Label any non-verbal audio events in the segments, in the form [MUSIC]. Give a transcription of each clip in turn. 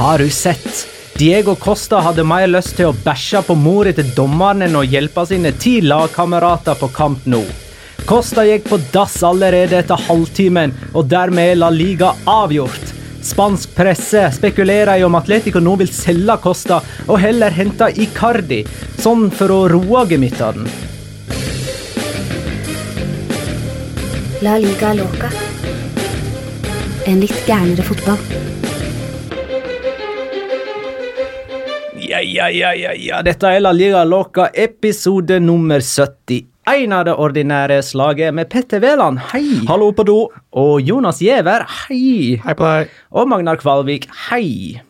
Har du sett? Diego Costa hadde mer lyst til å bæsje på mora til dommeren enn å hjelpe sine ti lagkamerater på kamp nå. Costa gikk på dass allerede etter halvtimen, og dermed er La Liga avgjort. Spansk presse spekulerer i om Atletico nå vil selge Costa og heller hente Icardi, sånn for å roe gemyttene. La liga loca. En litt gærnere fotball. Ja, ja, ja, ja, ja. Dette er La Liga Loca, episode nummer 71 av det ordinære slaget med Petter Wæland, hei. Hallo på do. Og Jonas Giæver, hei. Hei på deg. Og Magnar Kvalvik, hei.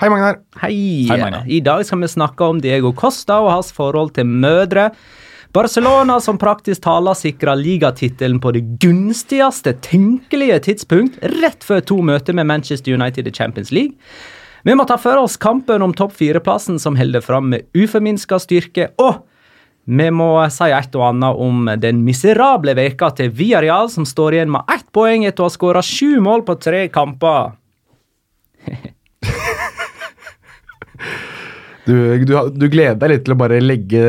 Hei, Magnar. Hei. Hei, Magnar. I dag skal vi snakke om Diego Costa og hans forhold til mødre. Barcelona som praktisk taler sikra ligatittelen på det gunstigste tenkelige tidspunkt, rett før to møter med Manchester United i Champions League. Vi må ta for oss kampen om topp fire-plassen som holder fram med uforminska styrke. Og vi må si et og annet om den miserable veka til Villarreal, som står igjen med ett poeng etter å ha skåra sju mål på tre kamper. [LAUGHS] Du, du, du gleder deg litt til å bare legge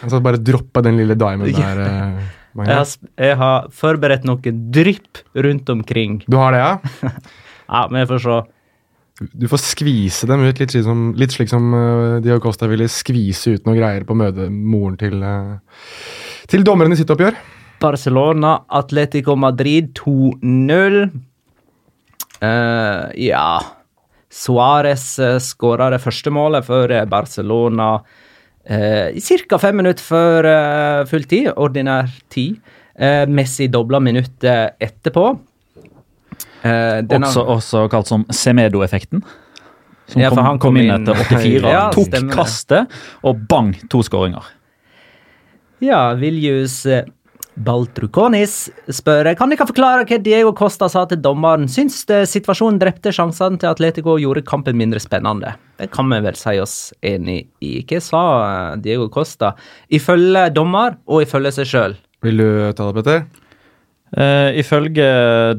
Altså bare droppe den lille diamonden der, eh, Jeg har, jeg har forberedt noen drypp rundt omkring. Du har det, ja? [LAUGHS] Ja, vi får se. Du får skvise dem ut, litt, slik som, litt slik som uh, Dio Costa ville skvise ut noen greier på møte moren til, uh, til dommeren i sitt oppgjør. Barcelona, Atletico Madrid 2-0. Uh, ja Suárez uh, skåra det første målet for eh, Barcelona uh, ca. fem minutter før uh, full tid, ordinær tid. Messi dobla minuttet etterpå. Eh, denne- Også, også kalt som Semedo-effekten. Som Ja, for kom, han kom inn inn- etter 84, Ja, tok stemmer kastet, og bang, to skåringer. Ja, Viljus eh, Baltrukonis spør Kan dere forklare hva Diego Costa sa til dommeren? Syns situasjonen drepte sjansene til Atletico og gjorde kampen mindre spennende? Det kan vi vel si oss enig i. Hva sa eh, Diego Costa? Ifølge dommer og ifølge seg sjøl. Vil du ta det, Petter? Eh, ifølge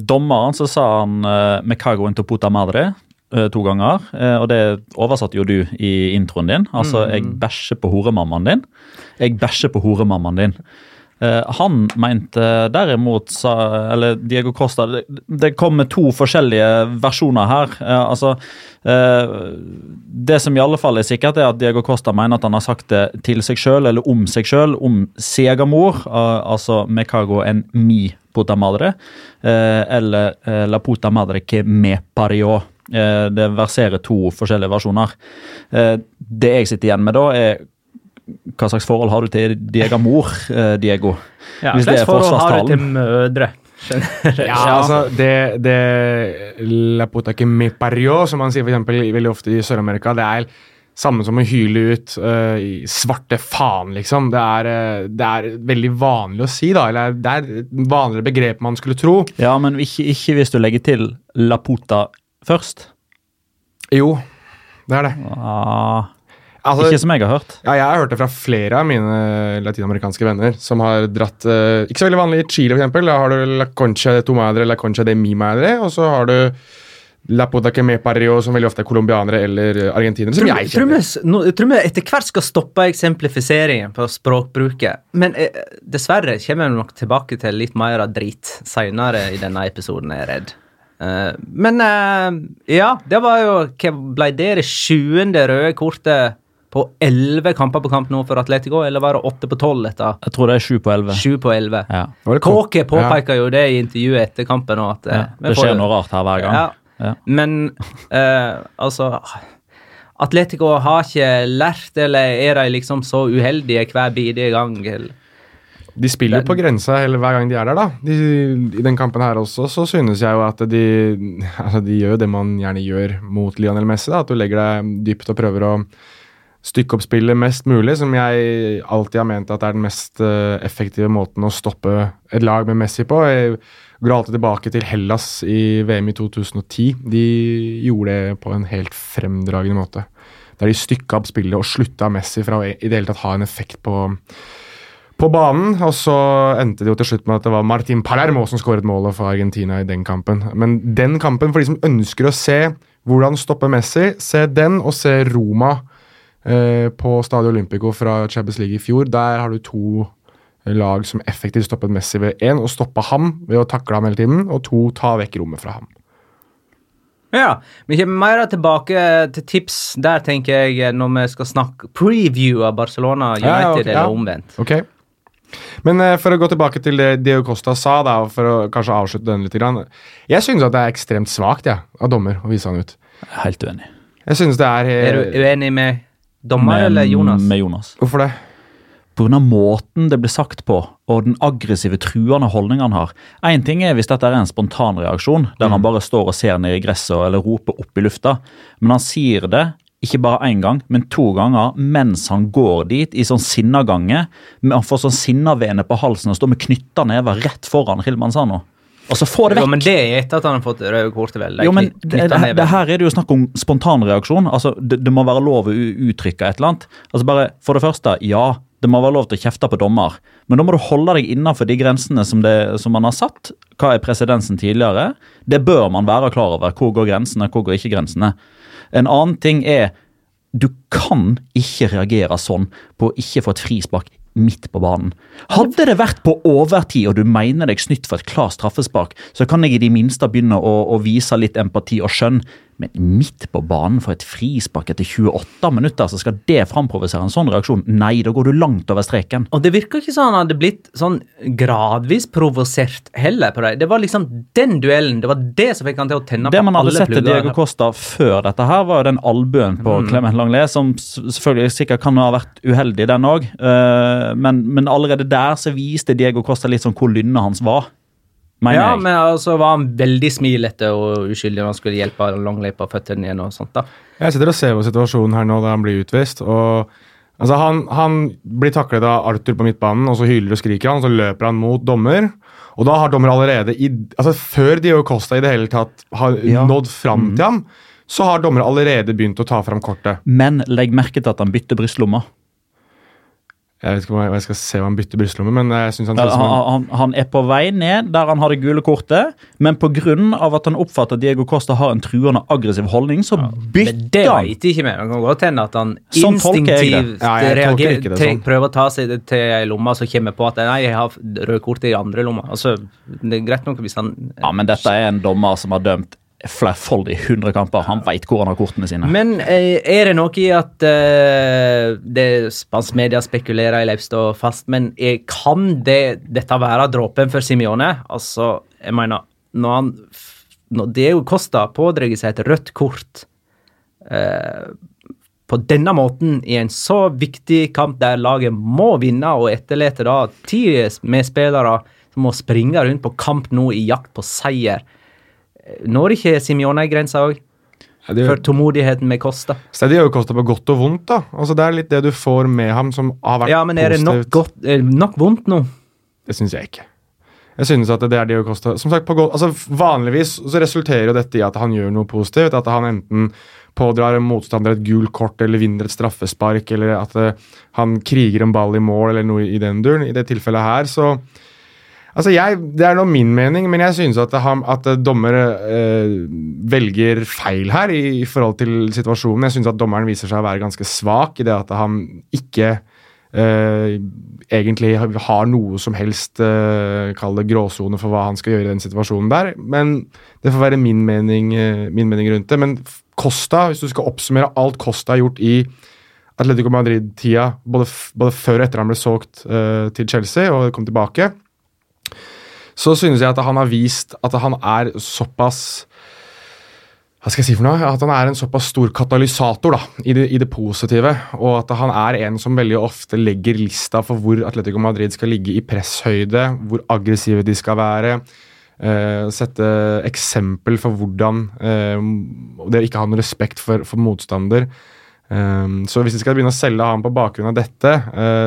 dommeren så sa han uh, 'me cago into puta madre' uh, to ganger. Uh, og det oversatte jo du i introen din. Altså 'jeg bæsjer på horemammaen din'. 'Jeg bæsjer på horemammaen din'. Eh, han mente derimot, eller Diego Costa Det, kommer to forskjellige versjoner her. Eh, altså eh, Det som i alle fall er sikkert, er at Diego Costa mener at han har sagt det til seg sjøl, eller om seg sjøl, om segermor. altså me cago en mi puta madre, eller la puta madre que me parió. Eh, det verserer to forskjellige versjoner. Det jeg sitter igjen med da, er hva slags forhold har du til Diego mor, eh, Diego? Ja, Hvis det er forhold har du til mødre? [LAUGHS] Ja, altså det, det La puta que me parió, som man sier for eksempel veldig ofte i Sør-Amerika, det er samme som å hyle ut uh, i svarte faen, liksom. Det er, uh, det er veldig vanlig å si, da. Eller det er et vanligere begrep man skulle tro. Ja, men ikke, ikke hvis du legger til la puta først. Jo, det er det. Ah, Altså, ikke som jeg har hørt. Ja, jeg har hørt det fra flere av mine latinamerikanske venner som har dratt uh, Ikke så veldig vanlig i Chile, eksempel. Da har du la concha de tu madre, la concha de mi madre, og så har du la puta que me pario, som veldig ofte er colombianere eller argentinere, som jeg kjenner. tror vi etter hvert skal stoppe eksemplifiseringen på språkbruket. Men eh, dessverre kommer vi nok tilbake til litt mer av drit seinere i denne episoden, jeg er redd. Uh, men uh, ja, det var jo ble det det sjuende røde kortet på elleve kamper på kamp nå for Atletico, eller var det åtte på tolv etter Jeg tror det er sju på elleve. sju på elleve? Ja. Kåke påpeker jo det i intervjuet etter kampen nå, at eh, Ja. Det skjer noe rart her hver gang. Ja. Ja. Men eh, altså Atletico har ikke lært, eller er de liksom så uheldige hver bidige gang? Eller? De spiller jo på grensa hver gang de er der, da. De, I den kampen her også så synes jeg jo at de altså de gjør jo det man gjerne gjør mot Lionel Messi. da, At du legger deg dypt og prøver å stykke opp spillet mest mulig, som jeg alltid har ment at er den mest eh, effektive måten å stoppe et lag med Messi på. Jeg går alltid tilbake til Hellas i VM i 2010. De gjorde det på en helt fremdragende måte. Der de stykka opp spillet og slutta Messi fra å i det hele tatt ha en effekt på på banen. Og så endte det jo til slutt med at det var Martin Palermo som skåret målet for Argentina i den kampen. Men den kampen, for de som ønsker å se hvordan stoppe Messi, se den og se Roma på Stadio Olympico fra Champions League i fjor. Der har du to lag som effektivt stoppet Messi ved én, og stoppa ham ved å takle ham hele tiden, og to, ta vekk rommet fra ham. Ja, Vi kommer mer tilbake til tips. Der tenker jeg når vi skal snakke preview av Barcelona United, Ja, okay, eller ja. omvendt. Ok. Men eh, for å gå tilbake til det Dio Costa sa, da, og for å kanskje avslutte den litt grann. Jeg synes at det er ekstremt svakt ja, av dommer å vise han ut. Helt uenig. Jeg synes det er, eh, Er du uenig med dommer eller Jonas? Med Jonas. Hvorfor det? Av måten det blir sagt på, og den aggressive, truende holdningen han har. Én ting er hvis dette er en spontan reaksjon, der han bare står og ser ned i gresset eller roper opp i lufta, men han sier det ikke bare én gang, men to ganger mens han går dit i sånn sinnagange. men Han får sånn sinnavene på halsen og står med knytta never rett foran Hilmansano. Og så få det vekk. Jo, men det er etter at han har fått røde kort. vel? Jo, men det, det, det her er det jo snakk om spontanreaksjon. Altså, det, det må være lov å uttrykke et eller annet. Altså bare, For det første, ja, det må være lov til å kjefte på dommer. Men da må du holde deg innenfor de grensene som, det, som man har satt. Hva er presedensen tidligere? Det bør man være klar over. Hvor går grensene, hvor går ikke grensene? En annen ting er du kan ikke reagere sånn på å ikke få et frispark midt på banen. Hadde det vært på overtid og du mener deg snytt for et klart straffespark, så kan jeg i det minste begynne å, å vise litt empati og skjønn. Men midt på banen for et frispark etter 28 minutter, så skal det framprovosere en sånn reaksjon? Nei, da går du langt over streken. Og det virker ikke som han hadde blitt sånn gradvis provosert heller på deg. Det var liksom den duellen, det var det som fikk han til å tenne Det på man hadde sett til. Diego Costa før dette her, var jo den albuen på Mm. Clement Langlet, som selvfølgelig sikkert kan ha vært uheldig, den òg. men, men allerede der så viste Diego Costa litt sånn hvor lynnet hans var. Mener Ja, jeg. men altså var han veldig smilete og uskyldig når han skulle hjelpe langløypa føttene igjen og sånt da. Jeg sitter og ser på situasjonen her nå da han blir utvist. og altså Han, han blir taklet av Arthur på midtbanen, og så hyler og skriker han, og så løper han mot dommer. Og da har dommer allerede, i, altså før Dio Costa i det hele tatt har Ja. nådd fram til ham, så har dommer allerede begynt å ta fram kortet. Men legg merke til at han bytter brystlomma. Jeg vet ikke om jeg, jeg skal se hva han bytter brystlomme, men jeg synes han Ja, ser ut som Han, han, han er på vei ned der han har det gule kortet, men pga. at han oppfatter at Diego Costa har en truende aggressiv holdning, så Men bytter det han. vet ikke mer. Det kan godt hende at han Sånn det. instinktivt Ja, reagerer, det sånn. prøver å ta seg til ei lomme, så kommer på at nei, jeg har røde kort i andre lomma. Altså, det er greit nok hvis han Ja, men dette er en dommer som har dømt flerfoldig 100 kamper. Han veit hvor han har kortene sine. Men eh, er det noe i at uh, det spansk media spekulerer, i Leipstad fast, men er, kan det, dette være dråpen for Simione? Altså, jeg mener, når han når jo Costa pådrar seg et rødt kort uh, på denne måten i en så viktig kamp der laget må vinne, og etterlate da ti medspillere som må springe rundt på kamp nå i jakt på seier, når ikke Simione grensa òg? For tålmodigheten med Costa. så det gjør jo Costa på godt og vondt. da. Altså Det er litt det du får med ham som har vært positivt. Ja, men er det nok, godt, er det nok vondt nå? Det syns jeg ikke. Jeg synes at det er Diego Costa Som sagt, på godt, altså Vanligvis så resulterer jo dette i at han gjør noe positivt. At han enten pådrar en motstander et gult kort eller vinner et straffespark, eller at eh, han kriger en ball i mål, eller noe i den duren. I det tilfellet her, så Altså jeg, Det er nå min mening, men jeg synes at, at dommer øh, velger feil her i, i forhold til situasjonen. Jeg synes at dommeren viser seg å være ganske svak i det at han ikke øh, egentlig har noe som helst øh, Kall det gråsone for hva han skal gjøre i den situasjonen der. Men det får være min mening, eh, min mening rundt det. Men Costa, hvis du skal oppsummere alt Costa har gjort i Atletico Madrid-tida, både, både før og etter han ble solgt eh, til Chelsea og kom tilbake, så synes jeg at han har vist at han er såpass hva skal jeg si for noe? At han er en såpass stor katalysator da, i det, i det positive. Og at han er en som veldig ofte legger lista for hvor Atletico Madrid skal ligge i presshøyde, hvor aggressive de skal være. Uh, sette eksempel for hvordan uh, det ikke ha noe respekt for, for motstander. Um, så hvis vi skal begynne å selge han på bakgrunn av dette,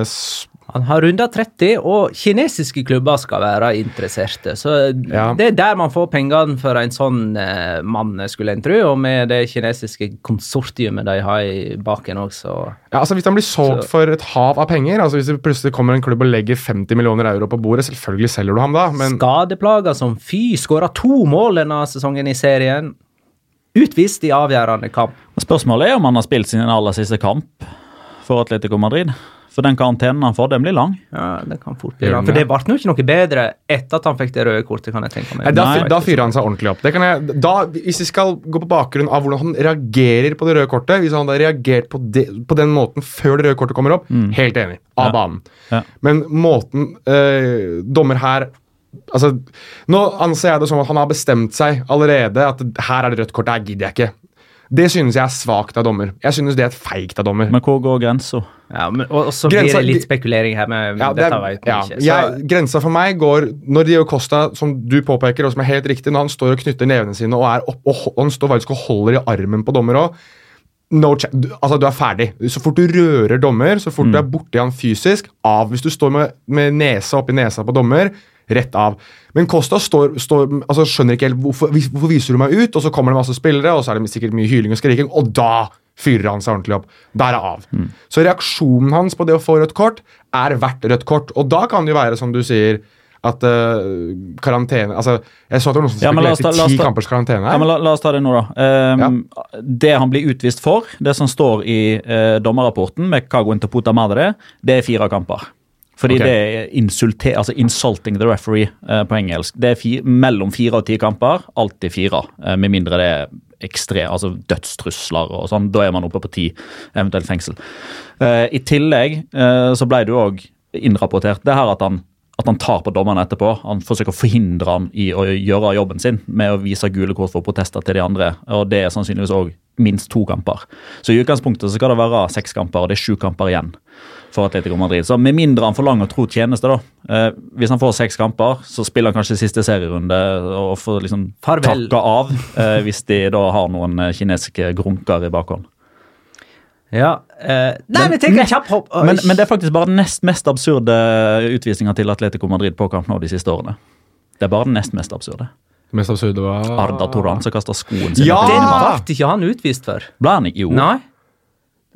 s- Han har runda 30, og kinesiske klubber skal være interesserte. Så Ja. det er der man får pengene for en sånn eh, mann, skulle en tro. Og med det kinesiske konsortiumet de har i baken også. Ja, altså Hvis han blir solgt Så- for et hav av penger, altså hvis det plutselig kommer en klubb og legger 50 millioner euro på bordet, selvfølgelig selger du ham da, men Skadeplager som fy, skåra to mål denne sesongen i serien. Utvist i avgjørende kamp. Spørsmålet er om han har spilt sin aller siste kamp for Atletico Madrid. For den karantenen han får, den blir lang. Ja, det kan fort bli lang. For det? ble jo ikke noe bedre etter at han fikk det røde kortet, kan jeg tenke meg. Nei, da, da fyrer han seg ordentlig opp. Det kan jeg, da, hvis vi skal gå på bakgrunn av hvordan han reagerer på det røde kortet Hvis han hadde reagert på, de, på den måten før det røde kortet kommer opp, helt enig. Av Ja. banen. Ja. Men måten øh, dommer her Altså, Nå anser jeg det som at han har bestemt seg allerede at her er det rødt kort, det her gidder jeg ikke. Det synes jeg er svakt av dommer. Jeg synes det er feigt av dommer. Men hvor går grensa? Ja, men, og, og så blir det litt spekulering her med Ja, det dette er, vet ja, ikke. Så, jeg, grensa for meg går når Dio Costa, som du påpeker, og som er helt riktig, når han står og knytter nevene sine og, er opp, og, han står faktisk og holder i armen på dommer òg no du, altså, du er ferdig. Så fort du rører dommer, så fort du er borti han fysisk, av. Hvis du står med, med nesa oppi nesa på dommer, rett av. Men Costa står, står, altså, skjønner ikke helt hvorfor, hvorfor viser du meg ut, og så kommer det masse spillere, og så er det sikkert mye hyling og skriking, og da fyrer han seg ordentlig opp. Der er av. av. Så reaksjonen hans på det å få rødt kort er verdt rødt kort. Og da kan det jo være, som du sier, at uh, karantene Altså, jeg så at det var noen som Ja, spekulerte ta- i ti kampers karantene Ja, men la, la oss ta det nå, da. Ehm, Det han blir utvist for, det som står i uh, dommerrapporten med Cago Interputa Madre, det er fire kamper. Fordi okay. det er insulte, altså insulting the referee eh, på engelsk. Det er fi, mellom fire og ti kamper. Alltid fire. eh, med mindre det er ekstre, altså dødstrusler og sånn. Da er man oppe på ti, eventuelt fengsel. Eh, I tillegg eh, så ble det jo òg innrapportert det her at han at han tar på dommerne etterpå. Han forsøker å forhindre han i å gjøre jobben sin med å vise gule kort for protester til de andre. og Det er sannsynligvis òg minst to kamper. Så i utgangspunktet så skal det være seks kamper, og det er sju kamper igjen for Atletico Madrid. Så med mindre han forlanger tro tjeneste, da. Eh, hvis han får seks kamper, så spiller han kanskje siste serierunde og får liksom Farvel. takka av eh, hvis de da har noen eh, kinesiske grunker i bakhånd. Ja, eh, nei, men tenk en kjapp hopp. Men, men det er faktisk bare den nest mest absurde utvisninga til Atletico Madrid på kamp nå de siste årene. Det er bare den nest mest absurde. Det mest absurde var Arda Toran som kasta skoen sin. Ja! etter Den ble ikke han utvist for. Ble han ikke? Jo. Nei,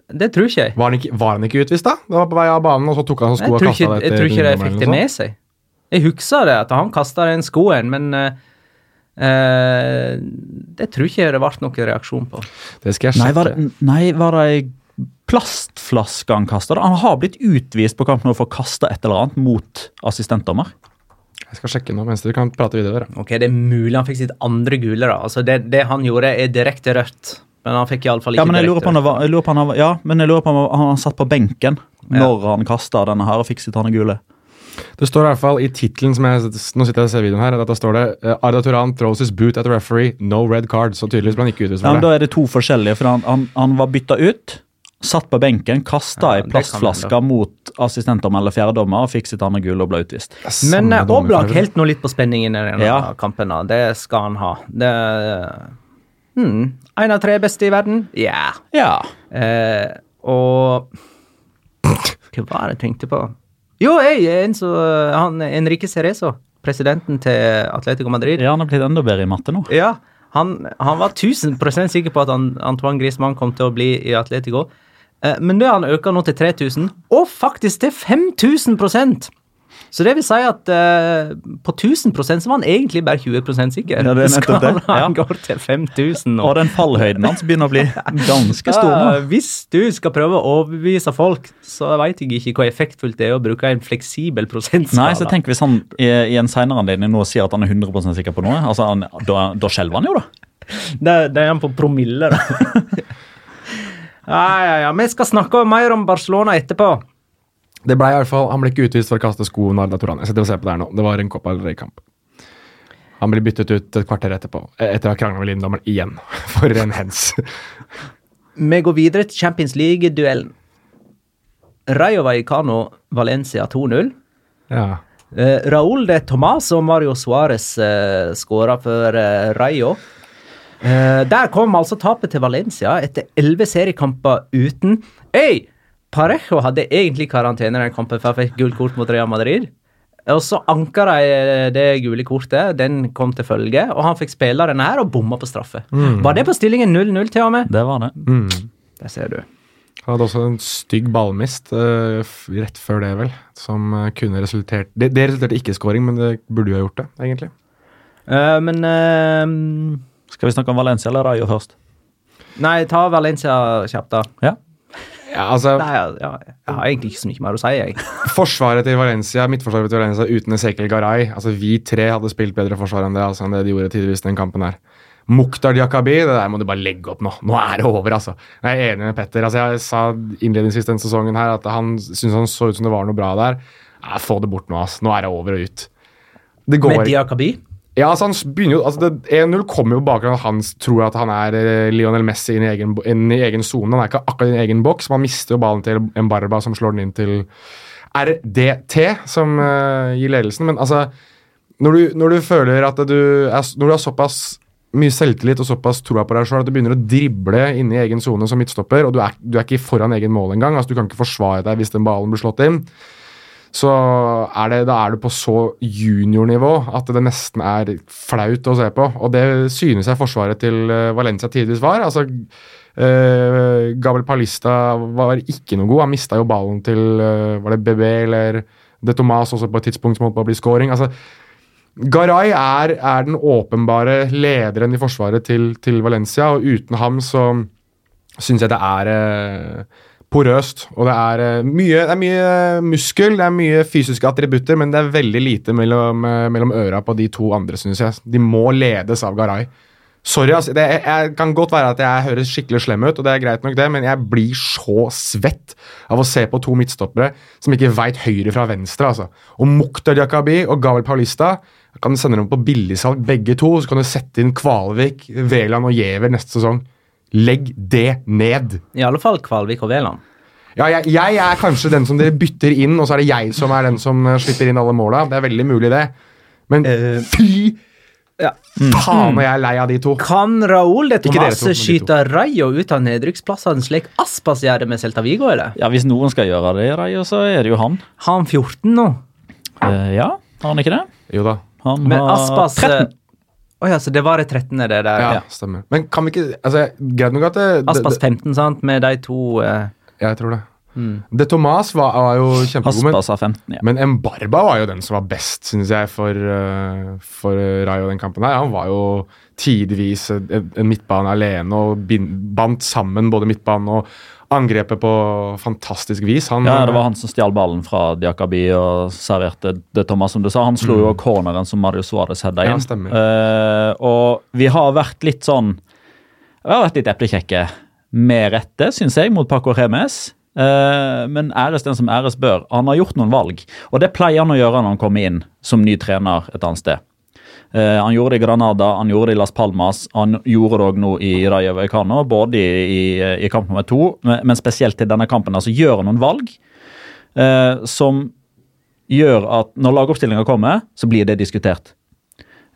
det tror ikke jeg. Var han, ikke, var han ikke utvist, da? Det var på vei av banen, og så tok han så skoa og kasta det det jeg tror ikke de fikk det med seg. Jeg husker det, at han kasta den skoen, men eh, eh, det tror ikke jeg det ble noen reaksjon på. Det skal jeg Nei, sjekke. var nei, var det ei plastflaske han kasta? Han har blitt utvist på kamp nå for å kaste et eller annet mot assistentdommer. Jeg skal sjekke nå mens dere kan prate videre. Ok, Det er mulig han fikk sitt andre gule. da. Altså Det, det han gjorde, er direkte rødt. Men han fikk iallfall ikke Ja, men jeg lurer direkte på om rødt. var, jeg lurer på han var, ja, men jeg lurer på om han satt på benken når han kasta denne her og fikk sitt andre gule. Det står i hvert fall i tittelen som jeg, Nå sitter jeg og ser videoen her. Dette står det eh, Arda Turan throws his boot at the referee. No red card. Så tydeligvis ble han ikke utvist Ja, men Da er det to forskjellige. for Han, han, han var bytta ut, satt på benken, kasta ei ja, plastflaske mot assistentdommer eller fjerdedommer og fikk sitt andre gule og ble utvist. Men uh, Oblak helt nå litt på spenningen i denne Ja. kampen. da. Det skal han ha. Det hmm, En av tre beste i verden? Ja. Ja. Eh, og Hva var det jeg tenkte på? Jo, jeg er en så han Enrique Cerezo, presidenten til Atletico Madrid. ja, han har blitt enda bedre i matte nå. Ja, han, han var 1000% sikker på at Antoine Griezmann kom til å bli i Atletico. Eh, men det har han økt nå til 3000, og faktisk til 5000% Så det vil si at eh, på 1000 så var han egentlig bare 20 sikker. Ja, det er [LAUGHS] nettopp det. Han Ja. går til 5000 nå. Og den fallhøyden hans begynner å bli ganske stor nå. [LAUGHS] hvis du skal prøve å overbevise folk, så veit jeg ikke hvor effektfullt det er å bruke en fleksibel prosentskala. Nei, så tenk hvis han i, i en senere anledning nå sier at han er 100% sikker på noe. altså han, Da, da skjelver han jo, da. [LAUGHS] Da det er han på promille, da. Ja, ja, ja. Vi skal snakke mer om Barcelona etterpå. Det ble i hvert fall, Han ble ikke utvist for å kaste sko under Arda Turan. Jeg sitter og ser på det her nå. Det var en Copa del Rey-kamp. Han blir byttet ut et kvarter etterpå, eh, etter å ha krangla med linjedommeren igjen. [LAUGHS] For en hens. Vi går videre til Champions League-duellen. Rayo Vallecano Valencia 2-0. Ja. Uh, Raúl de Tomàs og Mario Suárez uh, skåra for uh, Rayo. Eh, der kom altså tapet til Valencia etter elleve seriekamper uten Hey! Parejo hadde egentlig karantene den kampen før han fikk gult kort mot Real Madrid. Og så anka de eh, det gule kortet, den kom til følge, og han fikk spille denne her og bomma på straffe. Var det på stillingen 0-0 til og med? Det var det. Mm. Der ser du. Han hadde også en stygg ballmist uh, rett før det, vel, som kunne resultert Det, det resulterte ikke i scoring, men det burde jo ha gjort det, egentlig. Uh, men eh, Skal vi snakke om Valencia eller Rayo først? Nei, ta Valencia kjapt, da. Ja. Ja, altså, Nei, ja, ja, jeg har egentlig ikke så mye mer å si, jeg. Forsvaret til Valencia, midtforsvaret til Valencia uten Ezekiel Garay altså Vi tre hadde spilt bedre forsvar enn det, altså, enn det de gjorde tidligvis den kampen her. Mukhtar Diakabi, det der må du bare legge opp nå. Nå er det over, altså. Jeg er enig med Petter. altså Jeg sa innledningsvis denne sesongen her at han syntes han så ut som det var noe bra der. Ja, få det bort nå, altså. Nå er det over og ut. Det går Med Diakabi. Ja, altså han begynner jo, altså 1-0 kommer jo på bakgrunn av at han tror at han er eh, Lionel Messi inn i egen, inn egen zone. Han er ikke akkurat i egen boks. Man mister jo ballen til Mbarba, som slår den inn til RDT, som uh, gir ledelsen. Men altså, når du, når du føler at du er, Når du har såpass mye selvtillit og såpass troa på deg sjøl at du begynner å drible inne i egen sone som midtstopper, og du er, du er ikke foran egen mål engang, altså du kan ikke forsvare deg hvis den ballen blir slått inn så er det, da er det på så juniornivå at det nesten er flaut å se på. Og det synes jeg forsvaret til eh, Valencia tidvis var. Altså, eh, Gabriel Palista var ikke noe god. Han mista jo ballen til eh, Var det BB eller De Tomas også på et tidspunkt som holdt på å bli scoring. Altså, Garay er, er den åpenbare lederen i forsvaret til, til Valencia, og uten ham så syns jeg det er eh, porøst. Og det er, eh, mye, det er mye muskel, det er mye fysiske attributter, men det er veldig lite mellom, eh, mellom øra på de to andre, syns jeg. De må ledes av Garay. Sorry, altså, det jeg, jeg kan godt være at jeg høres skikkelig slem ut, og det er greit nok det, men jeg blir så svett av å se på to midtstoppere som ikke veit høyre fra venstre. altså. Og Mukhtar Diakabi og Gavel Paulista kan du sende dem på billigsalg, begge to, så kan du sette inn Kvalvik, Veland og Giæver neste sesong. Legg det ned. I alle fall Kvalvik og Veland. Ja, jeg, jeg er kanskje den som dere bytter inn, og så er det jeg som er den som eh, slipper inn alle måla. Det er veldig mulig, det. Men uh, fy Ja. faen, jeg er lei av de to. Kan Raúl de Ikke dere Tomas to, men de to. skyte Rayo ut av nedrykksplassene slik Aspas gjør det med Celta Vigo, eller? Ja, Hvis noen skal gjøre det Rayo, så er det jo han. Har han 14 nå? Uh, ja, har han ikke det? Jo da. Han Men har Aspas 13. Å ja, så det var det 13., det der. Ja, Ja. stemmer. Men kan vi ikke altså, Greit nok at det, det, Aspas 15, sant, med de to eh, Jeg tror det. mm. De Tomas var, var jo kjempegod, men, Aspas har 15, ja. men Embarba var jo den som var best, synes jeg, for, uh, for Rayo den kampen her. Han var jo tidvis en, en midtbane alene og bind, bandt sammen både midtbanen og angrepet på fantastisk vis. Han, Ja, Det var han som stjal ballen fra Diakabi og serverte det Thomas, som du sa. Han slo jo corneren som Mario Suárez hedda inn. Ja, stemmer. Uh, og vi har vært litt sånn Vi har vært litt eplekjekke, med rette, syns jeg, mot Paco Remes. Eh, men æres den som æres bør. Han har gjort noen valg, og det pleier han å gjøre når han kommer inn som ny trener et annet sted. Eh, han gjorde det i Granada, han gjorde det i Las Palmas, han gjorde det òg nå i Raja Vallecano, både i, i, i kamp nummer to, men, spesielt til denne kampen. altså Gjør han noen valg eh, som gjør at når lagoppstillinga kommer, så blir det diskutert.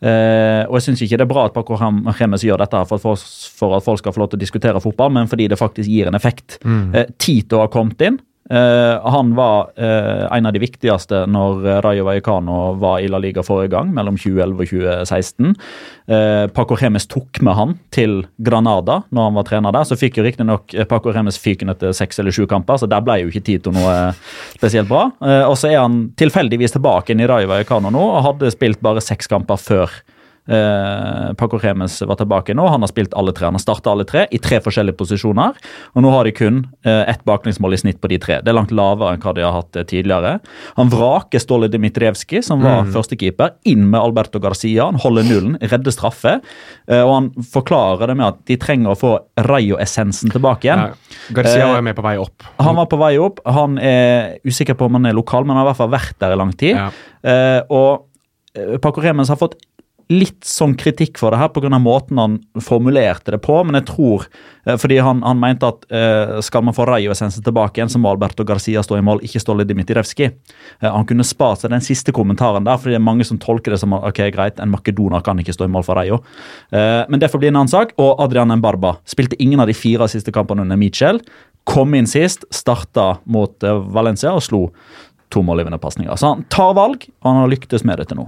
Eh, og jeg syns ikke det er bra at Paco Remes gjør dette for, at folk- for at folk skal få lov til å diskutere fotball, men fordi det faktisk gir en effekt. Eh, Tito har kommet inn. Eh, han var eh, en av de viktigste når Rayo Vallecano var i La Liga forrige gang, mellom 2011 og 2016. Eh, Paco Remes tok med han til Granada når han var trener der. Så fikk jo riktignok Paco Remes fyken etter seks eller sju kamper, så der ble jo ikke Tito noe spesielt bra. Og så er han tilfeldigvis tilbake inn i Rayo Vallecano nå, og hadde spilt bare seks kamper før Eh, Paco Remes var tilbake nå. Han har spilt alle tre. Han har starta alle tre i tre forskjellige posisjoner. Og nå har de kun eh, ett baklengsmål i snitt på de tre. Det er langt lavere enn hva de har hatt eh, tidligere. Han vraker Ståle Dmitrevskij, som var førstekeeper, inn med Alberto Garcia. Han holder nullen, redder straffe. Eh, og han forklarer det med at de trenger å få Rayo-essensen tilbake igjen. Ja, Garcia var med på vei opp. Han var på vei opp. Han er usikker på om han er lokal, men han har i hvert fall vært der i lang tid. Ja. Og Paco Remes har fått litt sånn kritikk for det her pga. måten han formulerte det på, men jeg tror eh, Fordi han, han mente at eh, skal man få Rayo-essensen tilbake igjen, så må Alberto Garcia stå i mål, ikke Ståle Dmitrevskij. Eh, han kunne spart seg den siste kommentaren der, fordi det er mange som tolker det som ok, greit, en makedoner kan ikke stå i mål for Rayo. Eh, men det får bli en annen sak. Og Adrian Mbarba spilte ingen av de fire siste kampene under Mitchell. kom inn sist, starta mot eh, Valencia og slo to målgivende pasninger. Så han tar valg, og han har lyktes med det til nå.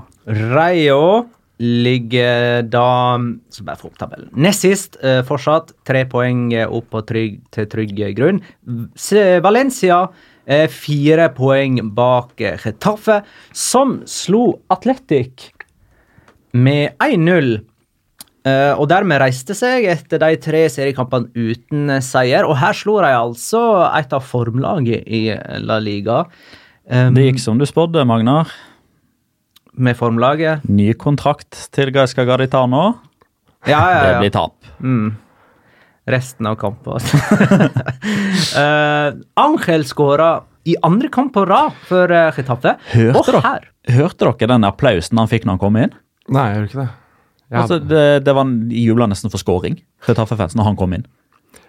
Rayo ligger da Så bare få opp tabellen. Nest sist, eh, fortsatt. Tre poeng opp på trygg, til trygg grunn. Valencia eh, fire poeng bak Getafe, som slo Atletic med 1-0. Eh, og dermed reiste seg etter de tre seriekampene uten seier. Og her slo de altså et av formlaget i La Liga. Um, Det gikk som du spådde, Magnar. Med formlaget. Ny kontrakt til Gaisca Garitano. Ja, ja, Det blir tap. Mm. Resten av kampen. uh, [LAUGHS] Angel skåra i andre kamp på rad for uh, Getafe. Hørte dere? Hørte dere den applausen han fikk når han kom inn? Nei, jeg gjorde ikke det. Jeg Altså, hadde, det, det var jubla nesten for scoring. Getafe-fansen, når han kom inn.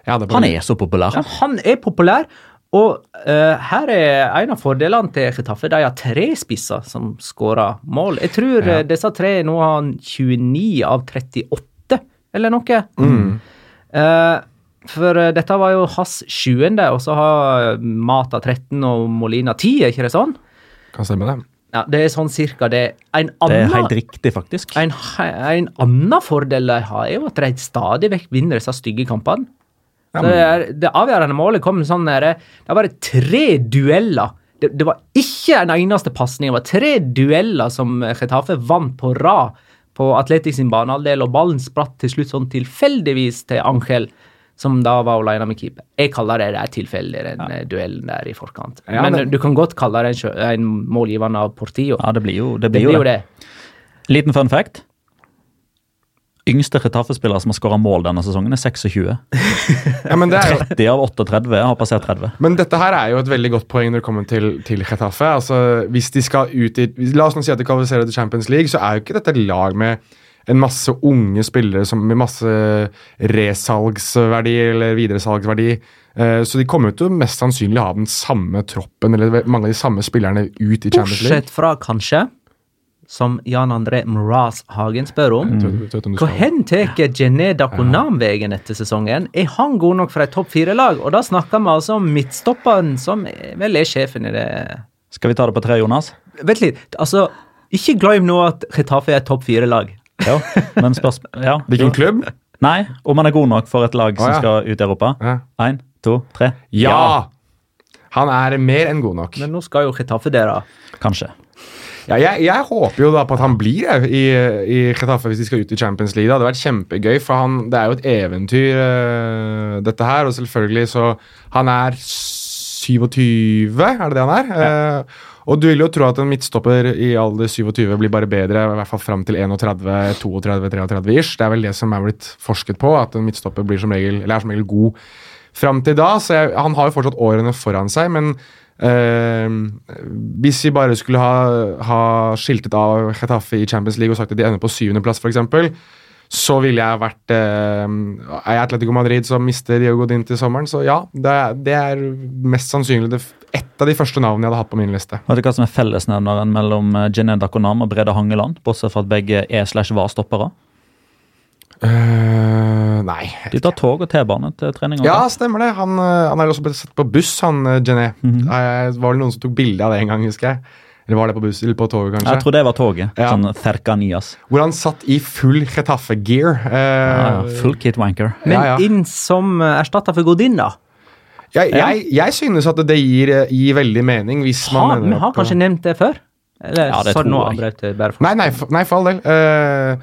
bare- Han er så populær. ja, Han er populær. Og uh, her er en av fordelene til Getafe. De har tre spisser som skårer mål. Jeg tror Ja. uh, disse tre nå har 29 av 38, eller noe. Mm. Uh, for eh, dette var jo hans sjuende, og så har Mata 13 og Molina 10, er ikke det sånn? Kan stemme det. Ja, Det er sånn cirka det. En Det er helt riktig, faktisk. en, en annen fordel de har, er jo at de stadig vekk vinner disse stygge kampene. Ja, Så det, er, det avgjørende målet kom sånn der, Det var tre dueller. Det, det var ikke en eneste pasning. Det var tre dueller som Getafe vant på rad på Atletic sin banehalvdel, og ballen spratt til slutt sånn tilfeldigvis til Angel, som da var alene med keeper. Jeg kaller det der tilfeldig, den ja. duellen der i forkant. Ja, Men men du kan godt kalle det en, en målgivende av Portillo. Ja, det blir jo det. det Blir blir jo det. det. Liten fun fact. Yngste Getafe-spiller som har skåra mål denne sesongen, er 26. [LAUGHS] Ja, men, det er jo, 30 av 38 har passert 30. men dette her er jo et veldig godt poeng når det kommer til, til Getafe. Altså, hvis de skal ut i La oss nå si at de kvalifiserer til Champions League, så er jo ikke dette et lag med en masse unge spillere som, med masse resalgsverdi eller videresalgsverdi. Eh, så de kommer til å mest sannsynlig ha den samme troppen eller mange av de samme spillerne ut i Champions League. Bortsett fra kanskje, som Jan André Mraz Hagen spør om, om Hvor hen tar Jené Dakonam veien etter sesongen? Er han god nok for et topp fire-lag? Og da snakker vi altså om midtstopperen, som vel er sjefen i det Skal vi ta det på tre, Jonas? Vent litt, altså Ikke glem nå at Retafe er et topp fire-lag. Ja, men spørsmål ja. [LAUGHS] Hvilken klubb? Nei, om han er god nok for et lag som ah, ja. skal ut i Europa. Ja. Én, to, tre. Ja! Han er mer enn god nok. Men nå skal jo Retafe da. Kanskje. Ja, jeg, jeg håper jo da på at han blir jeg, i, i Getafe hvis de skal ut i Champions League. Det hadde vært kjempegøy, for han, det er jo et eventyr, uh, dette her. Og selvfølgelig så Han er 27, er det det han er? Eh, og du vil jo tro at en midtstopper i alder 27 blir bare bedre, i hvert fall fram til 31, 32, 33 ish. Det er vel det som er blitt forsket på, at en midtstopper blir som regel, eller er som regel god fram til da. Så jeg, han har jo fortsatt årene foran seg, men hvis vi bare skulle ha, ha skiltet av Getafe i Champions League og sagt at de ender på syvendeplass, f.eks., så ville jeg vært eh, Er jeg Atletico Madrid som mister Diego Din til sommeren, så ja. Det, er- det er mest sannsynlig det, ett av de første navnene jeg hadde hatt på min liste. Vet du hva som er fellesnevneren mellom eh, Jeanette Dakonam og Brede Hangeland? Bortsett fra at begge er slash var stoppere. Eh, nei. De tar tog og T-bane til trening. Ja, stemmer det. Han, eh, han er også blitt sett på buss, han Jené. Mm -hmm. Det var vel noen som tok bilde av det en gang, husker jeg. Eller var det på buss eller på toget, kanskje? Jeg tror det var toget. Ja. Sånn Thercanias Hvor han satt i full Getafe-gear. Uh, ja, Uh, full kit wanker. Men Ja, ja. inn som uh, erstatter for Godin, da. jeg, jeg, jeg synes at det gir, eh, gir veldig mening hvis man mener vi har kanskje nevnt det før? Eller Ja, det sa tror nå Nei, nei, for, nei, for all del. Eh,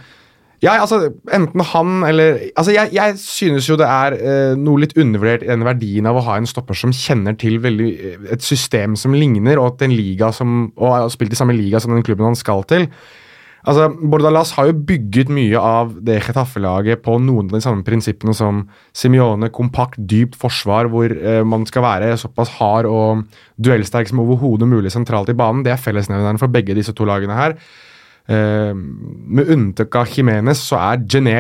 ja, altså, enten han eller Altså, jeg, jeg synes jo det er eh, noe litt undervurdert i den verdien av å ha en stopper som kjenner til veldig, eh, et system som ligner, og at en liga som Og har spilt i samme liga som den klubben han skal til. Altså, Bordalas har jo bygget mye av det Chetaffe-laget på noen av de samme prinsippene som Simione. Kompakt, dypt forsvar hvor eh, man skal være såpass hard og duellsterk som overhodet mulig sentralt i banen. Det er fellesnevneren for begge disse to lagene her. Eh, med unntak av Jimenez så er Gené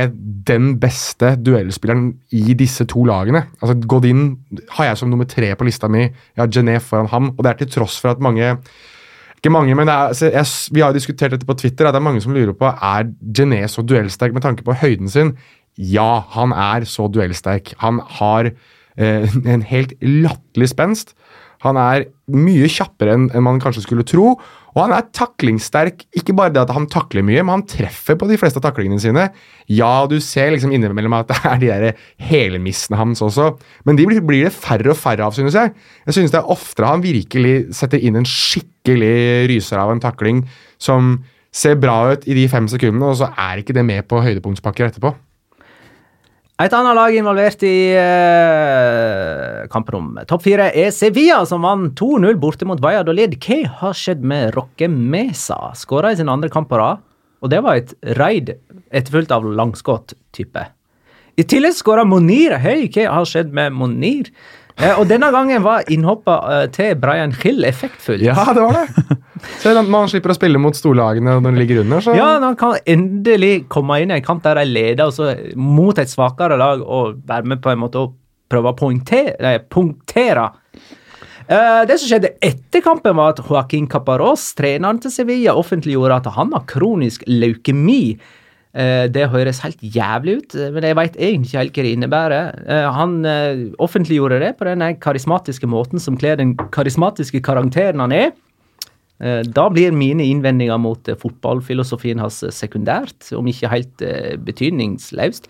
den beste duellspilleren i disse to lagene. Altså Godin har jeg som nummer tre på lista mi. Jeg har Gené foran ham, og det er til tross for at mange ikke mange, men er, altså, jeg, Vi har jo diskutert dette på Twitter. Det er mange som lurer på er Gené så duellsterk med tanke på høyden sin. Ja, han er så duellsterk. Han har eh, en helt latterlig spenst. Han er mye kjappere enn man kanskje skulle tro, og han er taklingssterk. Ikke bare det at han takler mye, men han treffer på de fleste av taklingene sine. Ja, du ser liksom innimellom at [LAUGHS] det er de der helmissene hans også, men de blir, det færre og færre av, synes jeg. Jeg synes det er oftere han virkelig setter inn en skikkelig ryser av en takling som ser bra ut i de fem sekundene, og så er ikke det med på høydepunktspakker etterpå. Et annet lag involvert i uh, kampen om topp fire er Sevilla, som vant 2-0 borte mot Valladolid. Hva har skjedd med Roque Mesa? Skåra i sin andre kamp på rad, og det var et raid etterfulgt av langskudd-type. I tillegg skåra Monir. høy. hva har skjedd med Monir? Eh, og denne gangen var innhoppet eh, til Brian Hill effektfullt. Ja, det var det. [LAUGHS] Så når man slipper å spille mot storlagene når de ligger under, så Ja, når han kan endelig komme inn i en kamp der de leder, og så mot et svakere lag og være med på en måte å prøve å punktere, punktere. Eh, det som skjedde etter kampen, var at Joaquin Caparos, treneren til Sevilla, offentliggjorde at han har kronisk leukemi. Eh, det høres helt jævlig ut, eh, men jeg veit egentlig ikke helt hva det innebærer. Eh, han offentliggjorde det på den karismatiske måten som kler den karismatiske karakteren han er. Da blir mine innvendinger mot fotballfilosofien hans sekundært, om ikke helt betydningsløst.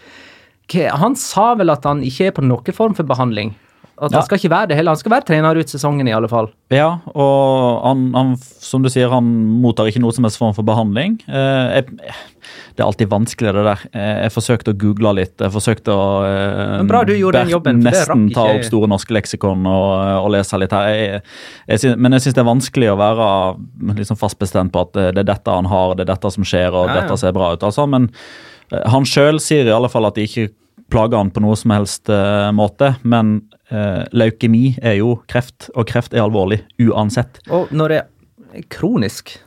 Han sa vel at han ikke er på noen form for behandling. At Ja. han skal ikke være det heller. Han skal være trener ut sesongen, i alle fall. Ja, og han, han, som du sier, han mottar ikke noe som helst form for behandling. Eh, jeg, det er alltid vanskelig, det der. Eh, jeg forsøkte å google litt. Jeg forsøkte å eh, Men bra du gjorde den jobben, for det nesten rakk ta opp Store norske leksikon og, og lese litt her. Jeg, jeg syns, men jeg syns det er vanskelig å være liksom fast bestemt på at det, det er dette han har, det er dette som skjer, og Ja, ja. dette ser bra ut. altså, Men eh, han sjøl sier i alle fall at det ikke plager han på noe som helst uh, måte. Men uh, leukemi er jo kreft, og kreft er alvorlig uansett. Og når det er kronisk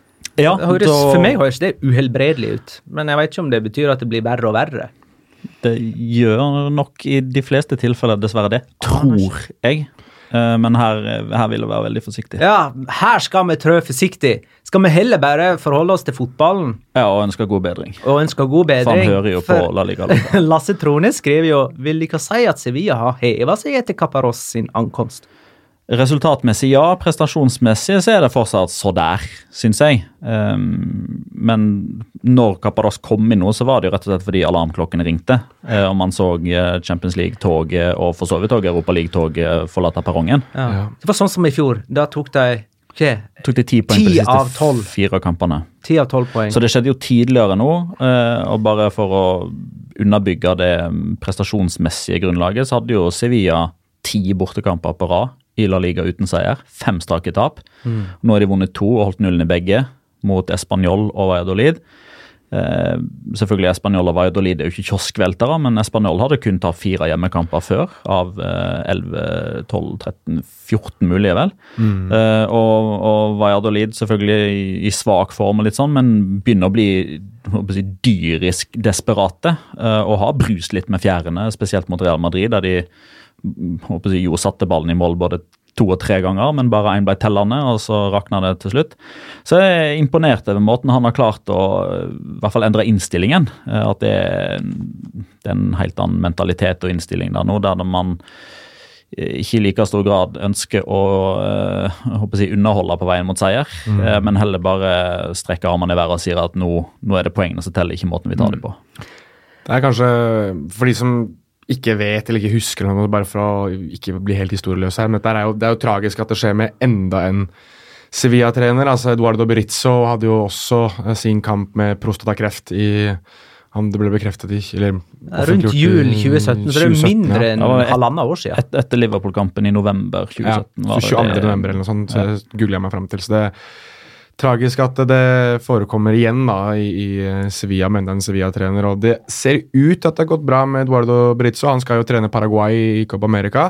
Ja, det høres, da- For meg høres det uhelbredelig ut, men jeg vet ikke om det betyr at det blir verre og verre. Det gjør nok i de fleste tilfeller dessverre det, tror jeg. Eh, Men her, her vil jeg være veldig forsiktig. Ja, her skal vi trø forsiktig. Skal vi heller bare forholde oss til fotballen Ja, og ønske god bedring. og ønske god bedring. For han hører jo på La Liga. [LAUGHS] Lasse Trone skriver jo Vil ikke si at Sevilla har heva seg etter Caparros sin ankomst? Resultatmessig ja, prestasjonsmessig så er det fortsatt så der, syns jeg. Um, men når Kapados kom inn nå, så var det jo rett og slett fordi alarmklokkene ringte. Uh, og man så eh, Champions League-toget og for så vidt òg Europa League-toget forlate perrongen. Ja. Ja. Det var sånn som i fjor. Da tok de hva? Tok de ti poeng på Ti de av siste tolv. fire kampene. Ti av tolv poeng. Så det skjedde jo tidligere nå, eh, og bare for å underbygge det prestasjonsmessige grunnlaget, så hadde jo Sevilla ti bortekamper på rad i La Liga uten seier. Fem strake tap. Nå har de vunnet to og holdt nullen i begge, mot Español og Valladolid. Eh, selvfølgelig Español og Valladolid er jo ikke kioskveltere, men Español hadde kun tatt fire hjemmekamper før, av eh, 11, 12, 13, 14 mulige, vel. Eh, og, og Valladolid selvfølgelig i, i svak form, og litt sånn, men begynner å bli å si, dyrisk desperate. eh, og har brust litt med fjærene, spesielt mot Real Madrid, der de håper jeg, jo satte ballen i mål både to og tre ganger, men bare én ble tellende, og så rakna det til slutt. Så jeg er imponert over måten han har klart å eh, i hvert fall endre innstillingen. eh, At det er, det er en helt annen mentalitet og innstilling der nå, der man eh, ikke i like stor grad ønsker å eh, jeg underholde på veien mot seier, mm. men heller bare strekker armene i været og sier at nå, nå er det poengene som teller, ikke måten vi tar dem på. Det er kanskje for de som ikke vet eller ikke husker noe, bare for å ikke bli helt historieløs her, men dette er jo, det er jo tragisk at det skjer med enda en Sevilla-trener. altså Eduardo Berizzo hadde jo også eh, sin kamp med prostatakreft i han, Det ble bekreftet i eller Rundt jul 2017, så det er jo mindre ja. enn ja. halvannet år siden. Et, etter Liverpool-kampen i november 2017. Ja, var det 22. november eller noe sånt, så googler jeg meg fram til. Så det tragisk at det forekommer igjen da i, i Sevilla, men det er en Sevilla-trener. Og det ser ut at det har gått bra med Eduardo Britzo. Han skal jo trene Paraguay i Copa America.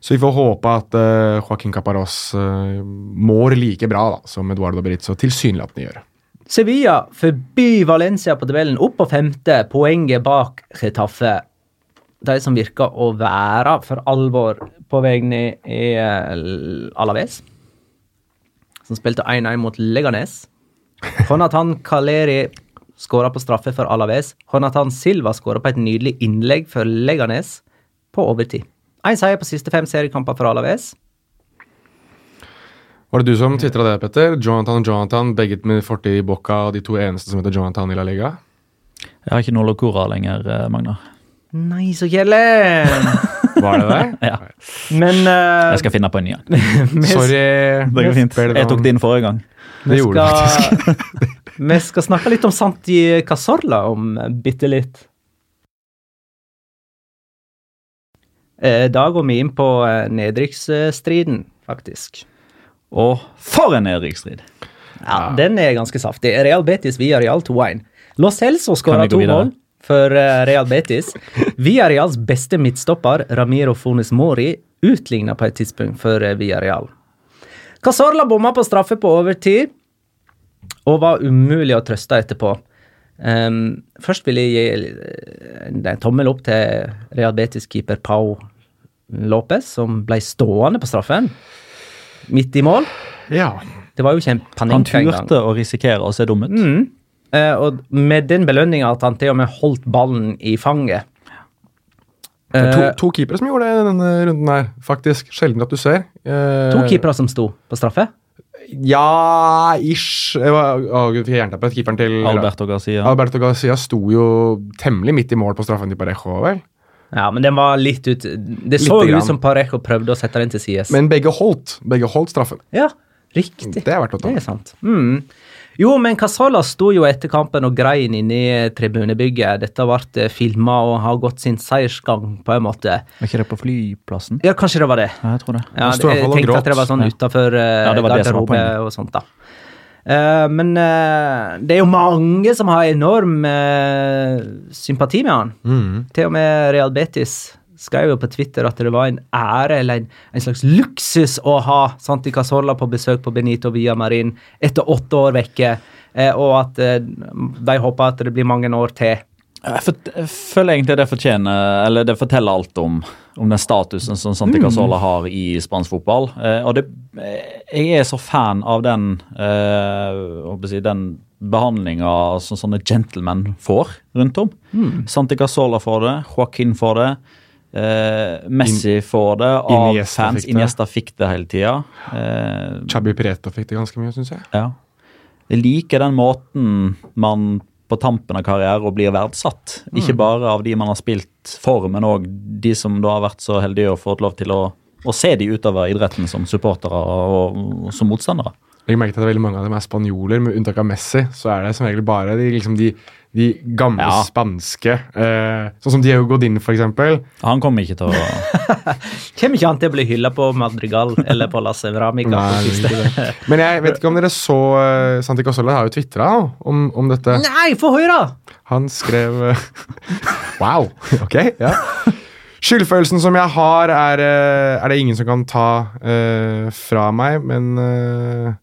Så vi får håpe at uh, Joaquin Caparros uh, mår like bra da, som Eduardo Britzo tilsynelatende gjør. Sevilla forbi Valencia på tabellen, opp på femte, poenget bak Getafe. De som virker å være for alvor på vei ned, er Alaves, som spilte 1-1 mot Leganes. Jonathan Kaleri skåra på straffe for Alaves. Jonathan Silva skåra på et nydelig innlegg for Leganes på overtid. Én seier på siste fem seriekamper for Alaves. Var det du som tvitra det, Petter? Jonathan og Jonathan, begge med fortid i Boca, og de to eneste som heter Jonathan i La Liga? Jeg har ikke noe Locora lenger, Magna. Magnar. Nei, så kjedelig! [LAUGHS] Var det det? [LAUGHS] Ja. Men uh, Jeg skal finne på en ny en. [LAUGHS] Sorry. Det går fint. Jeg tok din forrige gang. Vi gjorde du skal, [LAUGHS] vi skal snakke litt om Santi Cazorla om bitte litt. Eh, Da går vi inn på eh, nedrykksstriden, faktisk. Og for en nedrykksstrid! Ja, Den er ganske saftig. Real Betis via Real 2-1. Los Celso skåra to mål for eh, Real Betis. Via Reals beste midtstopper, Ramiro Fones Mori, utligna på et tidspunkt for eh, Via Real. Cazorla bomma på straffe på overtid og var umulig å trøste etterpå. Um, først vil jeg gi eh, en tommel opp til Real Betis-keeper Pau Lopez, som ble stående på straffen. Midt i mål. Ja. Det var jo ikke en Han panikk engang. turte å risikere å se dum ut. Mm. Eh, og med den belønninga at han til og med holdt ballen i fanget. Det er to, Eh, to keepere som gjorde det i denne runden her, faktisk. Sjelden at du ser. Eh, to keepere som sto på straffe. Ja, ish. Jeg var, å, gud, fikk jeg jernteppe. Keeperen til Alberto Garcia. Alberto Garcia sto jo temmelig midt i mål på straffen til Parejo, vel? Ja, men den var litt ut Det så jo ut som Parejo prøvde å sette den til sides. Men begge holdt. Begge holdt straffen. Ja, riktig. Det er verdt å ta. Det er sant. Mm. Jo, men Casala sto jo etter kampen og grein inni tribunebygget. Dette ble filma og har gått sin seiersgang, på en måte. Var ikke det på flyplassen? Ja, kanskje det var det. Ja, jeg tror det. Ja, hvert jeg tenkte gråt. at det var sånn Ja. utafor Ja, det var det som var garderobe og sånt, da. Uh, men uh, det er jo mange som har enorm uh, sympati med han. Mm. Til og med Real Betis skrev jo på Twitter at det var en ære eller en, en slags luksus å ha Santi Casola på besøk på Benito Via Marin etter åtte år vekke, eh, og at eh, de håper at det blir mange år til. Jeg, for, jeg føler egentlig det fortjener Eller det forteller alt om, om den statusen som Santi Casola har i spansk fotball. Eh, og det, eh, jeg er så fan av den eh, den behandlinga som sånne gentlemen får rundt om. Santi Casola får det, Joaquin får det. Eh, Messi får det av Iniesta fans. fikk det. Iniesta fikk det hele tida. Uh, Chabi Prieto fikk det ganske mye, syns jeg. ja. Jeg liker den måten man på tampen av karriere blir verdsatt. Ikke bare av de man har spilt for, men òg de som da har vært så heldige og fått lov til å, å se de utover idretten som supportere og, og som motstandere. Legg at det at veldig mange av dem er spanjoler, med unntak av Messi. Så er det som regel bare de, liksom de, de gamle Ja. spanske. Eh, sånn som Diego Godin, eksempel. Han kommer ikke til å [LAUGHS] Kommer ikke han til å bli hylla på Madrigal eller på ikke det. Men jeg vet ikke om dere så uh, Santi Casola har jo tvitra om, om dette. Nei, få høre! Han skrev eh, [LAUGHS] Wow! Ok, ja. Skyldfølelsen som jeg har, er, eh, er det ingen som kan ta uh, fra meg, men eh, leven-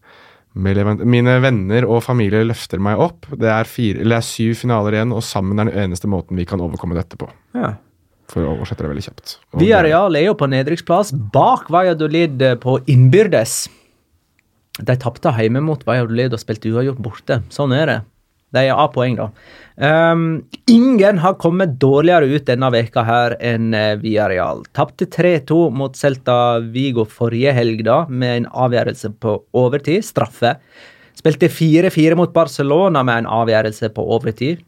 mine venner og familie løfter meg opp. Det er, fire, det er syv finaler igjen, og sammen er den eneste måten vi kan overkomme dette på. Ja. For å oversette det veldig kjapt. Og er jo på nedrykksplass, bak Valladolid på innbyrdes. De tapte hjemme mot Valladolid og spilte uavgjort borte. Sånn er det. De er A-poeng, da. Um, ingen har kommet dårligere ut denne veka her enn eh, Villarreal. Tapte 3-2 mot Celta Vigo forrige helg, da, med en avgjørelse på overtid, straffe. Spilte 4-4 mot Barcelona med en avgjørelse på overtid.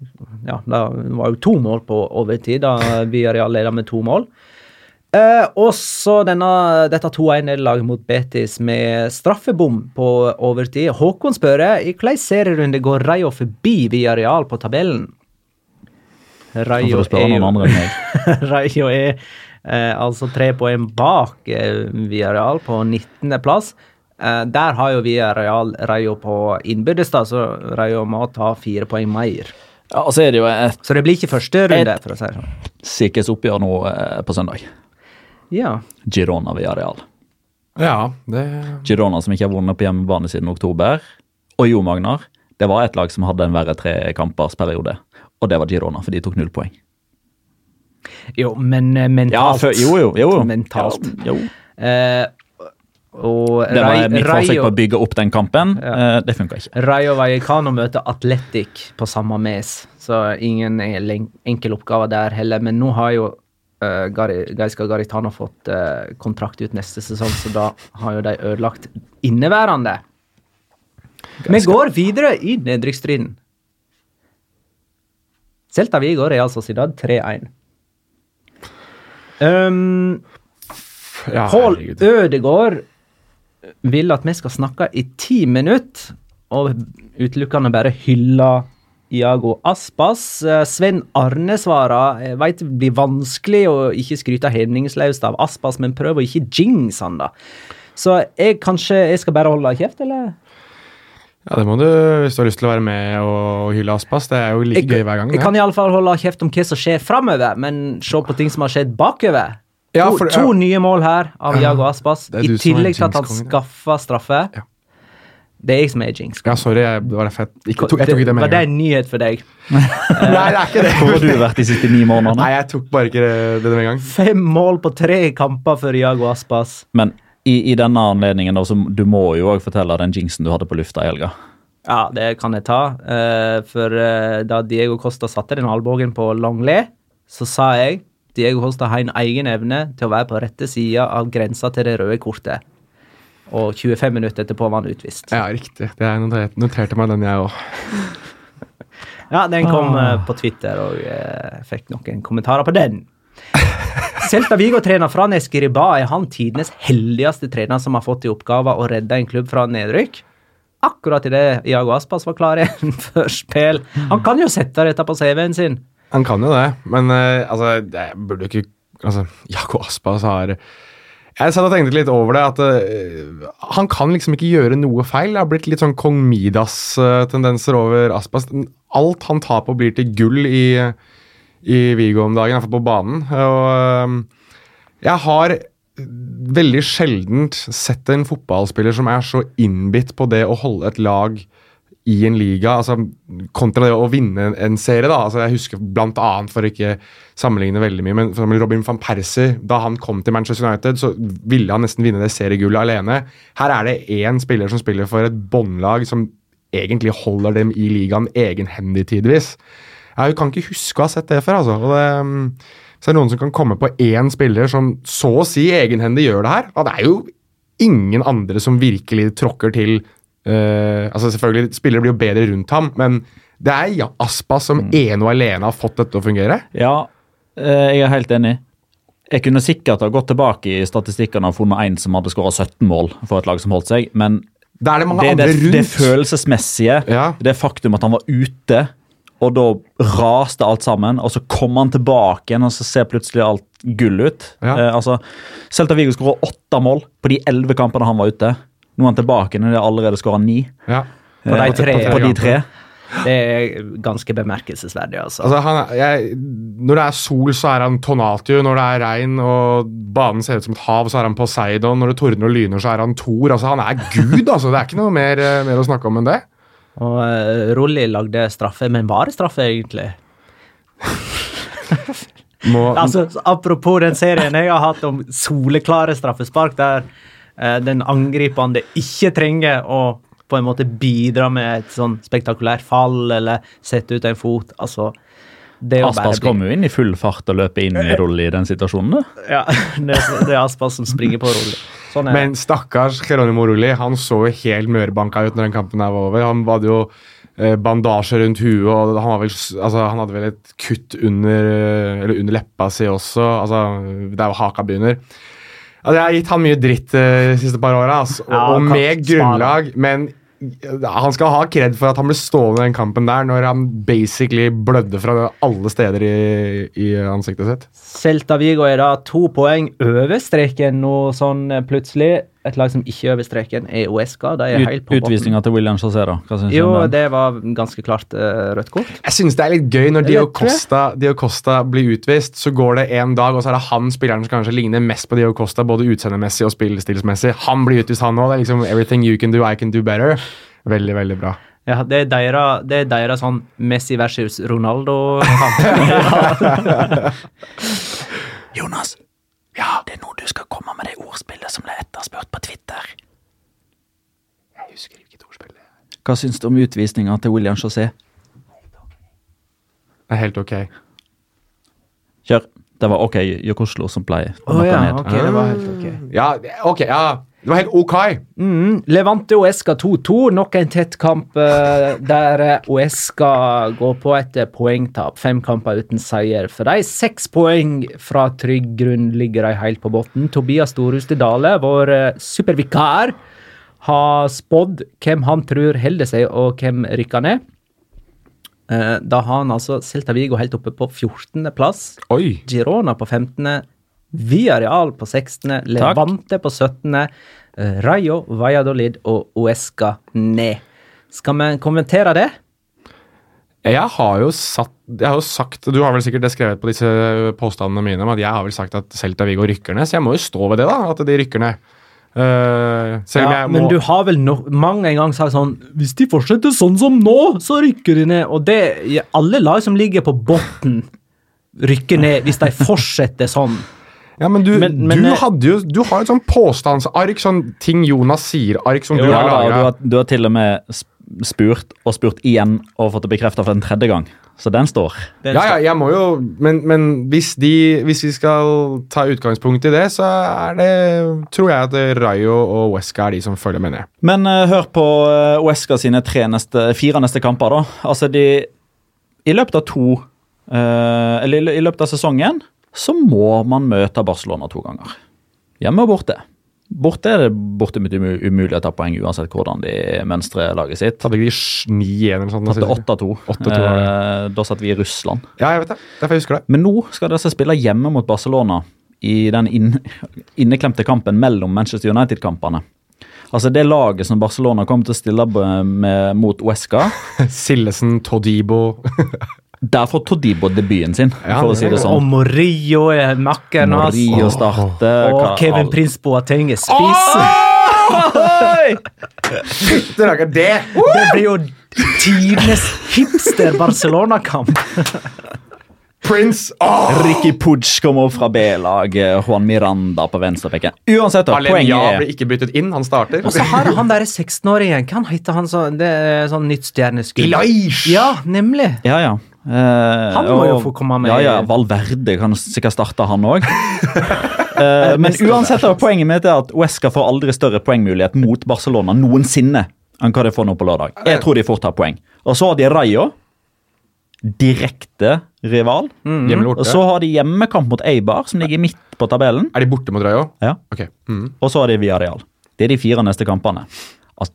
Ja, Det var jo to mål på overtid, da Villarreal leda med to mål. Eh, også så dette 2-1-nederlaget mot Betis med straffebom på overtid. Håkon spør i hvilken serierunde går Rayo forbi Via Real på tabellen? Rayo er jo. [LAUGHS] Rayo er eh, altså tre poeng bak eh, Real på 19.-plass. Eh, der har jo via Real Rayo på innbyrdes, da, så Rayo må ta fire poeng mer. Ja, så er det jo et Så det blir ikke første runde, for å si det sånn. sikkerhetsoppgjør nå eh, på søndag. Ja. Girona via Real. Ja, det Girona som ikke har vunnet på hjemmebane siden oktober. Og jo, Magnar, det var et lag som hadde en verre trekampersperiode. Og det var Girona, for de tok null poeng. Jo, men eh, Ja, mentalt for, jo, jo, jo. Mentalt. Ja, jo. Eh, og Det var Rai- mitt forsøk på å bygge opp den kampen. Ja. Eh, det funka ikke. Rayo Vallecano møter Atletic på samme mes, så ingen enkel oppgave der heller. Men nå har jo uh, Gaiska Garitano fått uh, kontrakt ut neste sesong, så da har jo de ødelagt inneværende. Vi går videre i nedrykksstriden. Celta Vigo Real Sociedad 3-1. Um, Ja, Pål. Ødegaard vil at vi skal snakke i ti minutter, og utelukkende bare hylle Iago Aspas. Eh, Sven Arne svarer jeg vet det blir vanskelig å ikke skryte hemningsløst av Aspas, men prøv å ikke jinx han, da. Så jeg kanskje jeg skal bare holde kjeft, eller? Ja, det må du hvis du har lyst til å være med og hylle Aspas. Det er jo like gøy hver gang. jeg kan iallfall holde kjeft om hva som skjer framover, men se på ting som har skjedd bakover. Ja, to, for- to ja. nye mål her av Iago Aspas, i tillegg til at han skaffa straffe. Ja. Det er jeg som er jinx. Ja, sorry, jeg, det var tok, jeg tok ikke det med Var det en nyhet for deg? [LAUGHS] Nei, det er ikke det. [LAUGHS] Hvor har du vært de siste ni månedene? Nei, jeg tok bare ikke det, det med en gang. Fem mål på tre kamper for Iago Aspas. Men i, i denne anledningen da, så du må jo òg fortelle den jinxen du hadde på lufta i helga. Ja, det kan jeg ta. Eh, for eh, da Diego Costa satte den albuen på Longley, så sa jeg Diego Costa har en egen evne til å være på rette sida av grensa til det røde kortet. Og 25 minutter etterpå var han utvist. Ja, riktig. Det er notert, noterte meg den, jeg òg. [LAUGHS] Ja, den kom Ah. eh, på Twitter, og jeg fikk noen kommentarer på den. [LAUGHS] Celta Vigo-trener fra Neskiriba er han tidenes heldigste trener som har fått i oppgave å redde en klubb fra nedrykk. Akkurat idet Iago Aspas var klar [LAUGHS] igjen før spill. Han kan jo sette dette på CV-en sin. Han kan jo det, men uh, altså, det burde jo ikke Altså, Iago Aspas har Jeg satt og tenkte litt over det, at uh, han kan liksom ikke gjøre noe feil. Det har blitt litt sånn kong Midas-tendenser over Aspas. Alt han tar på, blir til gull i, i Vigo om dagen, i hvert fall på banen. Og uh, jeg har veldig sjeldent sett en fotballspiller som er så innbitt på det å holde et lag i en liga, altså kontra det å vinne en serie. da, altså Jeg husker annet, for å ikke sammenligne veldig mye, men for Robin van Persie, da han kom til Manchester United, så ville han nesten vinne det seriegullet alene. Her er det én spiller som spiller for et båndlag som egentlig holder dem i ligaen egenhendig tidvis. Jeg kan ikke huske å ha sett det før, altså. Og det, mm, så er det noen som kan komme på én spiller som så å si egenhendig gjør det her. Og det er jo ingen andre som virkelig tråkker til eh, altså Selvfølgelig, spillere blir jo bedre rundt ham, men det er ja, Aspas som ene og alene har fått dette til å fungere. Ja, eh, jeg er helt enig. Jeg kunne sikkert ha gått tilbake i statistikkene og funnet en som hadde skåra 17 mål for et lag som holdt seg, men det, er det det, det, det følelsesmessige, Ja. det faktum at han var ute, og da raste alt sammen, og så kom han tilbake igjen, og så ser plutselig alt gull ut. Ja. Eh, altså, Celta Vigo skåra åtte mål på de elleve kampene han var ute. Nå er han tilbake når de allerede skåra ni. ja. På de Eh, tre, på de tre. Det er ganske bemerkelsesverdig, altså. Altså, han, jeg, når det er sol, så er han Tonatio. Når det er regn og banen ser ut som et hav, så er han Poseidon. Når det tordner og lyner, så er han Thor. Altså, han er gud, altså. Det er ikke noe mer, eh, mer å snakke om enn det. Og uh, Rolli lagde straffe, men var det straffe, egentlig? Må, Altså, Apropos den serien jeg har hatt om soleklare straffespark, der eh, den angripende ikke trenger å på en måte bidra med et sånn spektakulært fall eller sette ut en fot. Altså, det er jo Aspas kommer jo inn i full fart og løper inn i [LAUGHS] rull i den situasjonen. da. Ja, det, er- det er Aspas som springer på Rolli. Sånn er Men stakkars Geronimo Rulli, han så jo helt mørbanka ut når den kampen her var over. Han hadde jo eh, bandasje rundt huet, og han, var vel, altså, han hadde vel et kutt under, eh, eller under leppa si også. Altså, der jo haka begynner. Altså, jeg har gitt han mye dritt eh, de siste par åra, altså, Ja, og med spare. grunnlag, men han skal ha kred for at han ble stående i den kampen der når han basically blødde fra alle steder i, i ansiktet sitt. Celta Vigo er da to poeng over streken nå, sånn eh, plutselig. Et lag som ikke er over streken, er Uesca. De er Ut, utvisninga til William José. Hva synes du Jo, det var ganske klart uh, rødt kort. Jeg synes det er litt gøy når Dio Eller, tror jeg. Costa, Dio Costa blir utvist. Så går det en dag, og så er det han spilleren som kanskje ligner mest på Dio Costa, både utseendemessig og spillestilsmessig. Han blir utvist, han òg. Det er liksom everything you can do, I can do better. Veldig, veldig bra. Ja, det er deres, det er deres sånn Messi versus Ronaldo-kamp. [LAUGHS] [LAUGHS] [LAUGHS] Jonas, ja, det er nå du skal komme med det ordspillet som ble etterspurt på Twitter. Jeg husker ikke ordspillet. Hva syns du om utvisninga til William José? Det er helt ok. Kjør. Det var OK Jokoslo som ble Å noe ja, ned. ok, det var helt ok. Ja, ok, ja. Det var helt ok. Mm, Levante Oesca 2-2. Nok en tett kamp uh, der Oesca går på et eh, poengtap. Fem kamper uten seier. For dem. seks poeng fra trygg grunn ligger de helt på bunnen. Tobias Storhuste Dale, vår uh, supervikar, har spådd hvem han tror holder seg, og hvem rykker ned. Uh, Da har han altså Celta Vigo helt oppe på 14.-plass. Oi. Girona på 15., Villarreal på 16., Levante på 17., eh, Rayo, Valladolid og Uesca ned. Skal vi kommentere det? Jeg har jo satt Jeg har jo sagt Du har vel sikkert det skrevet på disse påstandene mine om at jeg har vel sagt at Celta Viggo rykker ned, så jeg må jo stå ved det, da. At de rykker ned. Uh, selv om Ja, jeg må men du har vel no mange ganger sagt sånn Hvis de fortsetter sånn som nå, så rykker de ned. Og det Alle lag som ligger på bunnen, rykker ned hvis de fortsetter sånn. Ja, men du, Men- men, du eh, hadde jo Du har et sånn påstandsark, sånn ting Jonas sier-ark som du Ja, har da, og du, laga. har, du har til og med spurt og spurt igjen og fått det bekrefta for en tredje gang. Så den står. Den Ja, ja, jeg må jo Men, men hvis, de, hvis vi skal ta utgangspunkt i det, så er det Tror jeg at Rayo og Wesca er de som følger med ned. Men uh, hør på uh, Uesca sine tre neste, fire neste kamper, da. Altså, de I løpet av to uh, Eller i løpet av sesongen så må man møte Barcelona to ganger. Hjemme og borte. Borte er det bortimot umu- umulig å ta poeng uansett hvordan de mønstrer laget sitt. Hadde ikke de 9-1 eller sånt? Tatt sist? 8-2. 8-2. Eh, da satt vi i Russland. Ja, jeg vet det. Derfor jeg husker det. Men nå skal dere spille hjemme mot Barcelona i den inn, inneklemte kampen mellom Manchester United-kampene. Altså Det laget som Barcelona kommer til å stille med, mot Uesca, [LAUGHS] Sillesen, Todibo [LAUGHS] der får Todibo debuten sin, Ja, for å si det sånn. Og. Morillo er makkeren hans. Morillo starter. Og Kevin all- Prince Boateng er spiss. Det lager det! Det blir jo tidenes hipster Barcelona-kamp. Prince! Oh! Ricky Pudge kommer opp fra B-laget, Juan Miranda på venstrebekken. Uansett, da, Alenia poenget er blir ikke byttet inn, han starter. Og så har han der 16-åringen. Hva heter han så, Det er sånn nytt stjerneskudd. Elish! Ja, nemlig. Ja, ja. Eh, Han må jo få komme med. Ja, ja, Valverde kan sikkert starte, han òg. [LAUGHS] men uansett, er poenget mitt er at Uesca får aldri større poengmulighet mot Barcelona noensinne enn hva de får nå på lørdag. Jeg tror de fort har poeng. Og så har de Rayo, direkte rival. Mm. -hmm. Og så har de hjemmekamp mot Eibar, som ligger midt på tabellen. Er de borte mot Rayo? Ja. Okay. Mm. Og så har de Villarreal. Det er de fire neste kampene. Altså,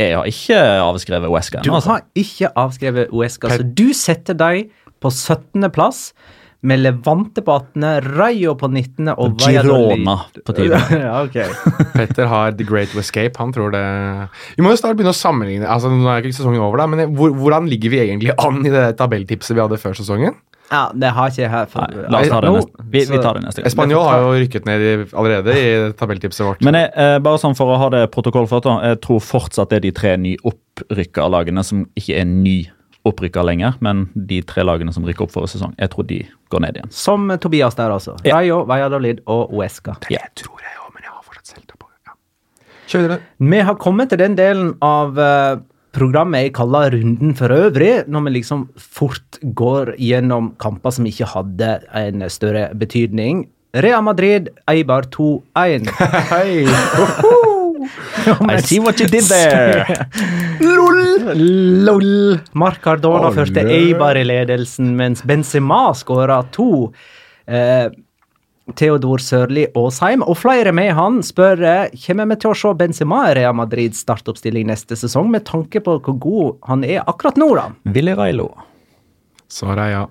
jeg har ikke avskrevet Uesca Du. Altså. har ikke avskrevet Uesca, så du setter deg på 17. plass med Levante på 18., Rayo på 19. og Og Girona på 10. [LAUGHS] ja, okay. [LAUGHS] Petter har The Great Escape. Han tror det Vi må jo snart begynne å sammenligne. Altså, Nå er ikke sesongen over, da, men hvor, hvordan ligger vi egentlig an i det tabelltipset vi hadde før sesongen? Ja, det har ikke jeg her. For, Nei, la oss ta det neste. Vi, vi tar det neste gang. Spanjol har jo rykket ned i, allerede i tabelltipset vårt. Men jeg, eh, bare sånn for å ha det protokollført. Jeg tror fortsatt det er de tre nyopprykka lagene som ikke er nyopprykka lenger, men de tre lagene som rykker opp forrige sesong. Jeg tror de går ned igjen. Som Tobias der, altså. Ja. Rayo, Valladolid og Uesca. Det tror jeg òg, men jeg har fortsatt Selta på. Ja. Kjør videre. Vi har kommet til den delen av eh, programmet jeg kaller runden for øvrig, når vi liksom fort går gjennom kamper som ikke hadde en større betydning. Real Madrid, Eibar 2-1. [LAUGHS] Hei! I see what you did there! LOL! Mark Cardona oh, førte Eibar i ledelsen, mens Benzema skåra to. Eh, Theodor Sørli Aasheim og flere med han spør eh, kommer vi til å se Benzema i Real Madrids startoppstilling neste sesong, med tanke på hvor god han er akkurat nå, da. Willy Railo. Svaret er ja.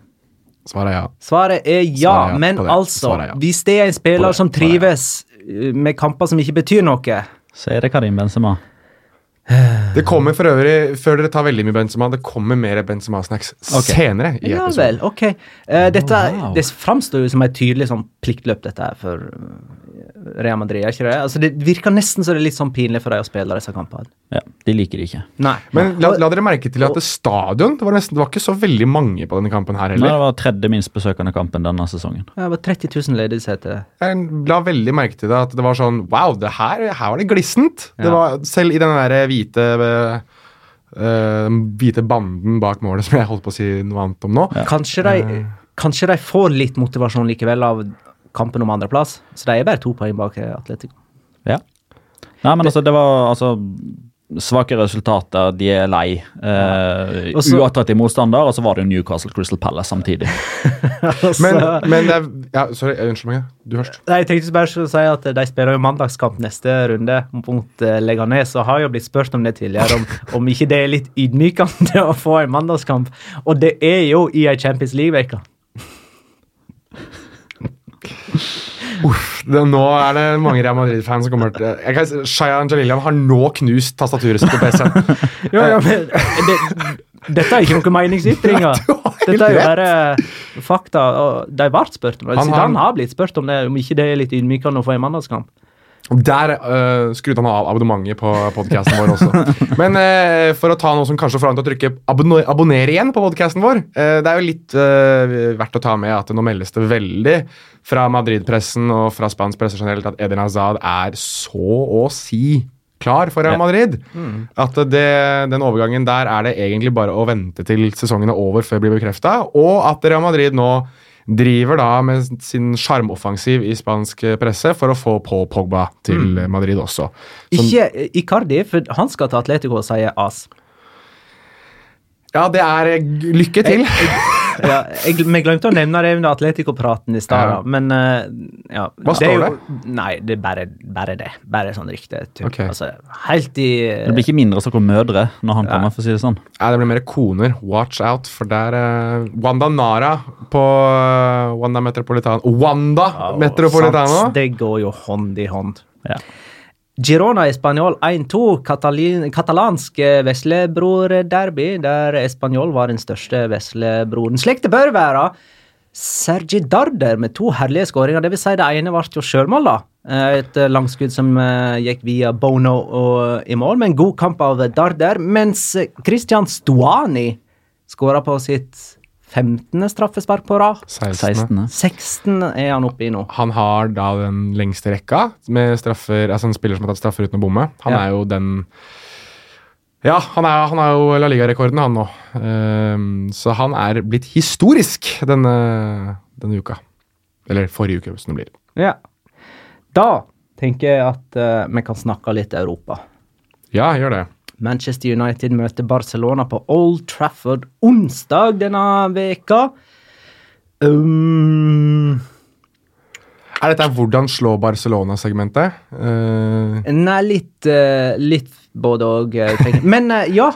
Svaret er ja. Svaret er ja, Svaret er ja men altså, ja. hvis det er en spiller som trives eh, med kamper som ikke betyr noe Så er det Karim Benzema. Det kommer for øvrig, før dere tar veldig mye Benzema, det kommer mer Benzema-snacks senere i Ja episoden. vel, ok. Uh, dette, wow. Det framstår jo som et tydelig sånn pliktløp, dette her, for eh, Real Madrid, er ikke det? Altså, det virker nesten så det er litt sånn pinlig for dem å spille disse kampene. Ja, De liker det ikke. Nei. Men la, la dere merke til at det stadion det var, nesten, det var ikke så veldig mange på denne kampen her Nei, det heller. var tredje minst besøkende kampen denne sesongen. Ja, Det var 30 000 ledige seter. Jeg la veldig merke til det at det var sånn Wow, det her, her var det glissent! Det var, selv i den der hvite eh, hvite banden bak målet som jeg holdt på å si noe annet om nå. Kanskje de kanskje de får litt motivasjon likevel av kampen om andreplass. Så de er bare to poeng bak eh, Atletico. Ja. Nei, men altså, det var altså svake resultater, de er lei. Eh, Og Uattraktiv motstander, og så var det jo Newcastle Crystal Palace samtidig. [LAUGHS] Men, men det er ja, Sorry, unnskyld meg. Du først. Nei, jeg tenkte bare å si at De spiller jo mandagskamp neste runde mot eh, Leganes. Og har jo blitt spurt om det tidligere, om, [LAUGHS] om ikke det er litt ydmykende [LAUGHS] å få en mandagskamp. Og det er jo i ei Champions League-uke. Det, nå er det mange Real Madrid-fans som kommer til jeg kan, Shaya Angelillian har nå knust tastaturet sitt på PC-en. [LAUGHS] Ja, ja, men det, Dette er ikke noen meningsytringer. [LAUGHS] Dette er jo bare fakta. og De ble spurt om det. Han- han- har blitt spurt om det, om ikke det er litt ydmykende å få en mandagskamp. Der uh, skrudde han av abonnementet på podkasten vår også. [LAUGHS] Men eh, for å ta noe som kanskje får han til å trykke abonner, abonner igjen på podkasten vår eh, Det er jo litt verdt å ta med at nå meldes det veldig fra Madrid-pressen og fra spansk presse generelt at Eden Hazard er så å si klar for Real Ja. Madrid. At det, den overgangen der er det egentlig bare å vente til sesongen er over før det blir bekrefta, og at Real Madrid nå driver da med sin sjarmoffensiv i spansk presse for å få på Pogba til Madrid også. Som, Ikke Icardi, for han skal til Atletico og sier as. ja, det er lykke til. Ja, jeg, vi glemte å nevne det under Atletico-praten i stad, Ja. men eh, ja, Hva det står jo- Nei, det er bare, bare det. Bare sånn riktig tull. Ok. Altså, helt i Det blir ikke mindre snakk om mødre når han kommer, for å si det sånn. Ja, det blir mer koner. Watch out, for der uh, Wanda Nara på eh, Wanda Metropolitano Wanda Ja, Metropolitano! sant, Det går jo hånd i hånd. Ja. Girona Español 1-2, katalansk eh, veslebror-derby, der Español var den største veslebroren. Slik det bør være. Sergi Darder med to herlige skåringer. Det vil si det ene ble jo sjølmål, da. Eh, Et eh, langskudd som gikk via Bono og i mål, men god kamp av Darder. Mens Christian Stuani skåra på sitt 15. straffespark på rad. 16. 16. 16 er han oppe i nå. Han har da den lengste rekka med straffer Altså en spiller som har tatt straffer uten å bomme. Han Ja. er jo den Ja, han er, han er jo La Liga-rekorden, han nå. Um, så han er blitt historisk denne, denne uka. Eller forrige uke, hvis det blir. Ja. Da tenker jeg at uh, vi kan snakke litt Europa. Ja, gjør det. Manchester United møter Barcelona på Old Trafford onsdag denne veka. Um, Er dette hvordan slå Barcelona-segmentet? Uh... nei, litt, uh, litt både og. eh, tenker jeg. Men uh, ja,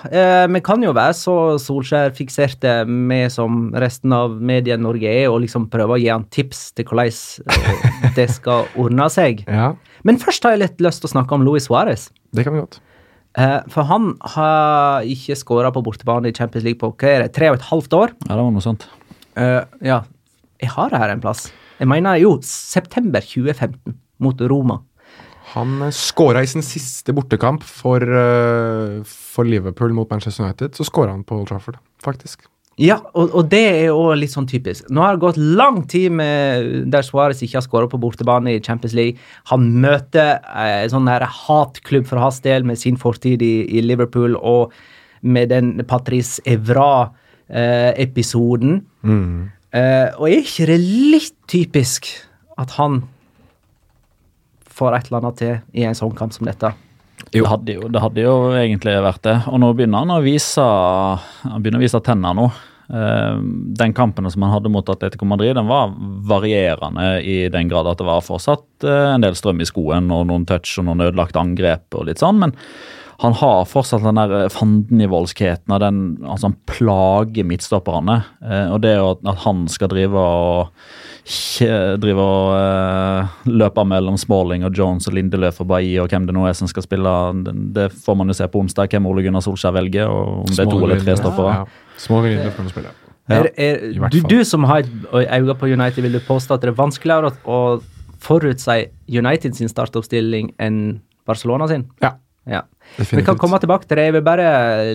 vi kan jo være så Solskjær-fikserte, vi som resten av Medie-Norge er, og liksom prøve å gi han tips til hvordan det skal ordne seg. [LAUGHS] ja, Men først har jeg litt lyst til å snakke om Luis Suárez. det kan vi godt. Eh, for han har ikke skåra på bortebane i Champions League på hva er det, tre og et halvt år. Ja, det var noe sånt. Uh, ja, jeg har det her en plass. Jeg mener jo september 2015 mot Roma. Han uh, skåra i sin siste bortekamp for, uh, for Liverpool mot Manchester United. Så skåra han på Old Trafford, faktisk. Ja, og, og det er jo litt sånn typisk. Nå har det gått lang tid med, der Suárez ikke har skåra på bortebane i Champions League. Han møter eh, en sånn der hatklubb for hans del med sin fortid i, i Liverpool og med den Patrice Evra-episoden. Eh, og er ikke det litt typisk at han får et eller annet til i en sånn kamp som dette? Det hadde, jo, det hadde jo egentlig vært det. Og nå begynner han å vise Han begynner å vise tenner nå. Eh, den kampen som han hadde mot Atletico Madrid, den var varierende i den grad at det var fortsatt eh, en del strøm i skoen og noen touch og noen ødelagte angrep og litt sånn, men han har fortsatt den der fandenivoldskheten og den altså han plager midtstopperne. Eh, og det at, at han skal drive og drive og eh, løpe mellom Smalling og Jones og Lindeløf og Bailly og hvem det nå er som skal spille, det, får man jo se på onsdag hvem Ole Gunnar Solskjær velger, og om det er to eller tre stoppere. Ja, Små Lindeløf kan spille. Ja, er, er, du, du som har et øye på United, vil du påstå at det er vanskeligere å, å forutsi United sin startoppstilling enn Barcelona sin? Ja, Ja. Vi kan komme tilbake til det. Jeg vil bare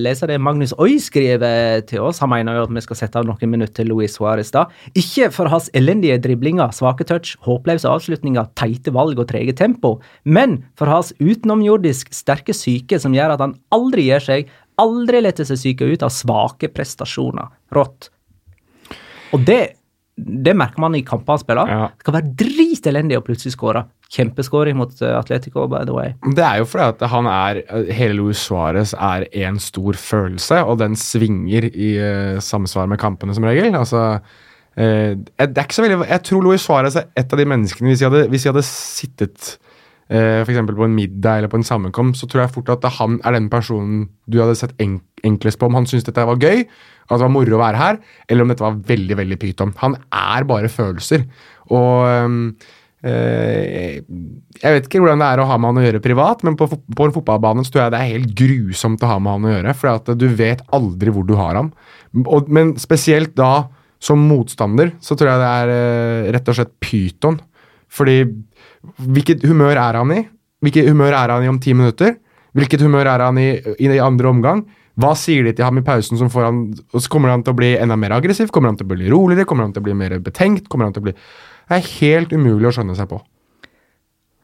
lese det Magnus Oi skriver til oss. Han mener jo at vi skal sette av noen minutter til Luis Suárez da. Ikke for hans elendige driblinger, svake touch, håpløse avslutninger, teite valg og trege tempo, men for hans utenomjordisk sterke syke som gjør at han aldri gir seg, aldri letter seg syke ut av svake prestasjoner. Rått. Og det Det merker man i kamper han spiller. Ja. kan være dritelendig å plutselig skåre. Kjempeskåring mot eh, Atletico, by the way. Det er jo fordi at han er Hele Luis Suárez er en stor følelse, og den svinger i uh, samsvar med kampene som regel. Altså uh, det er ikke så veldig Jeg tror Luis Suárez er et av de menneskene Hvis jeg hadde, hvis de hadde sittet uh, eksempel på en middag eller på en sammenkomst, så tror jeg fort at han er den personen du hadde sett enk enklest på om han syntes dette var gøy, at det var moro å være her, eller om dette var veldig veldig pyton. Han er bare følelser. Og eh, jeg vet ikke hvordan det er å ha med han å gjøre privat, men på, på en fotballbane så tror jeg det er helt grusomt å ha med han å gjøre. For du vet aldri hvor du har ham. Men spesielt da som motstander så tror jeg det er eh, rett og slett pyton. Fordi hvilket humør er han i? Hvilket humør er han i om ti minutter? Hvilket humør er han i i, andre omgang? Hva sier de til ham i pausen som får han og så Kommer han til å bli enda mer aggressiv? Kommer han til å bli roligere? Kommer han til å bli mer betenkt? Kommer han til å bli er helt umulig å skjønne seg på.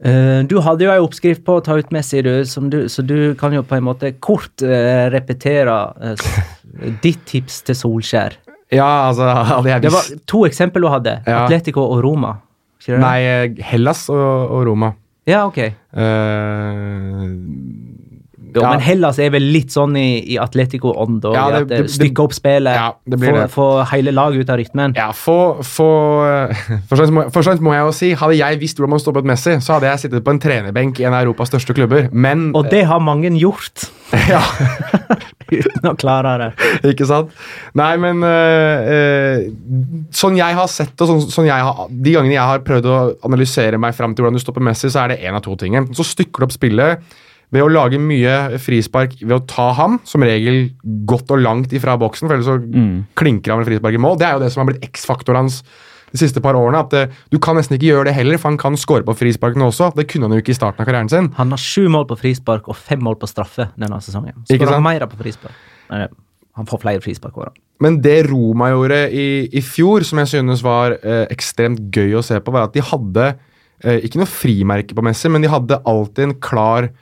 Uh, du hadde jo ei oppskrift på å ta ut Messi, du, som du, så du kan jo på en måte kort uh, repetere uh, [LAUGHS] ditt tips til Solskjær. Ja, altså [LAUGHS] hadde jeg Det var to eksempel du hadde. Ja. Atletico og Roma. Nei, Hellas og, og Roma. Ja, ok. Eh, Jo, Ja. Men Hellas er vel litt sånn i, i Atletico-ånd, Ja, det- det, det- det- stykke opp spillet, Ja, det blir få, det. få hele laget ut av rytmen. Ja, få, få [LAUGHS] for, og må- må jeg jo si, hadde jeg visst hvordan man stoppet Messi, så hadde jeg sittet på en trenerbenk i en av Europas største klubber. Men Og det har mange gjort, [LAUGHS] ja, [LAUGHS] uten å klare det. Ikke sant? Nei, men øh, Sånn jeg har sett og sånn, sånn har, De gangene jeg har prøvd å analysere meg fram til hvordan du stopper Messi, så er det én av to ting. Så stykker du opp spillet ved å lage mye frispark ved å ta ham, som regel godt og langt ifra boksen, for ellers så klinker han med frispark i mål. Det er jo det som har blitt X-faktoren hans de siste par årene. at det, Du kan nesten ikke gjøre det heller, for han kan score på frisparkene også. Det kunne han jo ikke i starten av karrieren sin. Han har sju mål på frispark og fem mål på straffe denne sesongen. Skårer han mer på frispark. Nei, han får flere frispark hver. Men det Roma gjorde i, i fjor, som jeg synes var eh, ekstremt gøy å se på, var at de hadde eh, ikke noe frimerke på Messi, men de hadde alltid en klar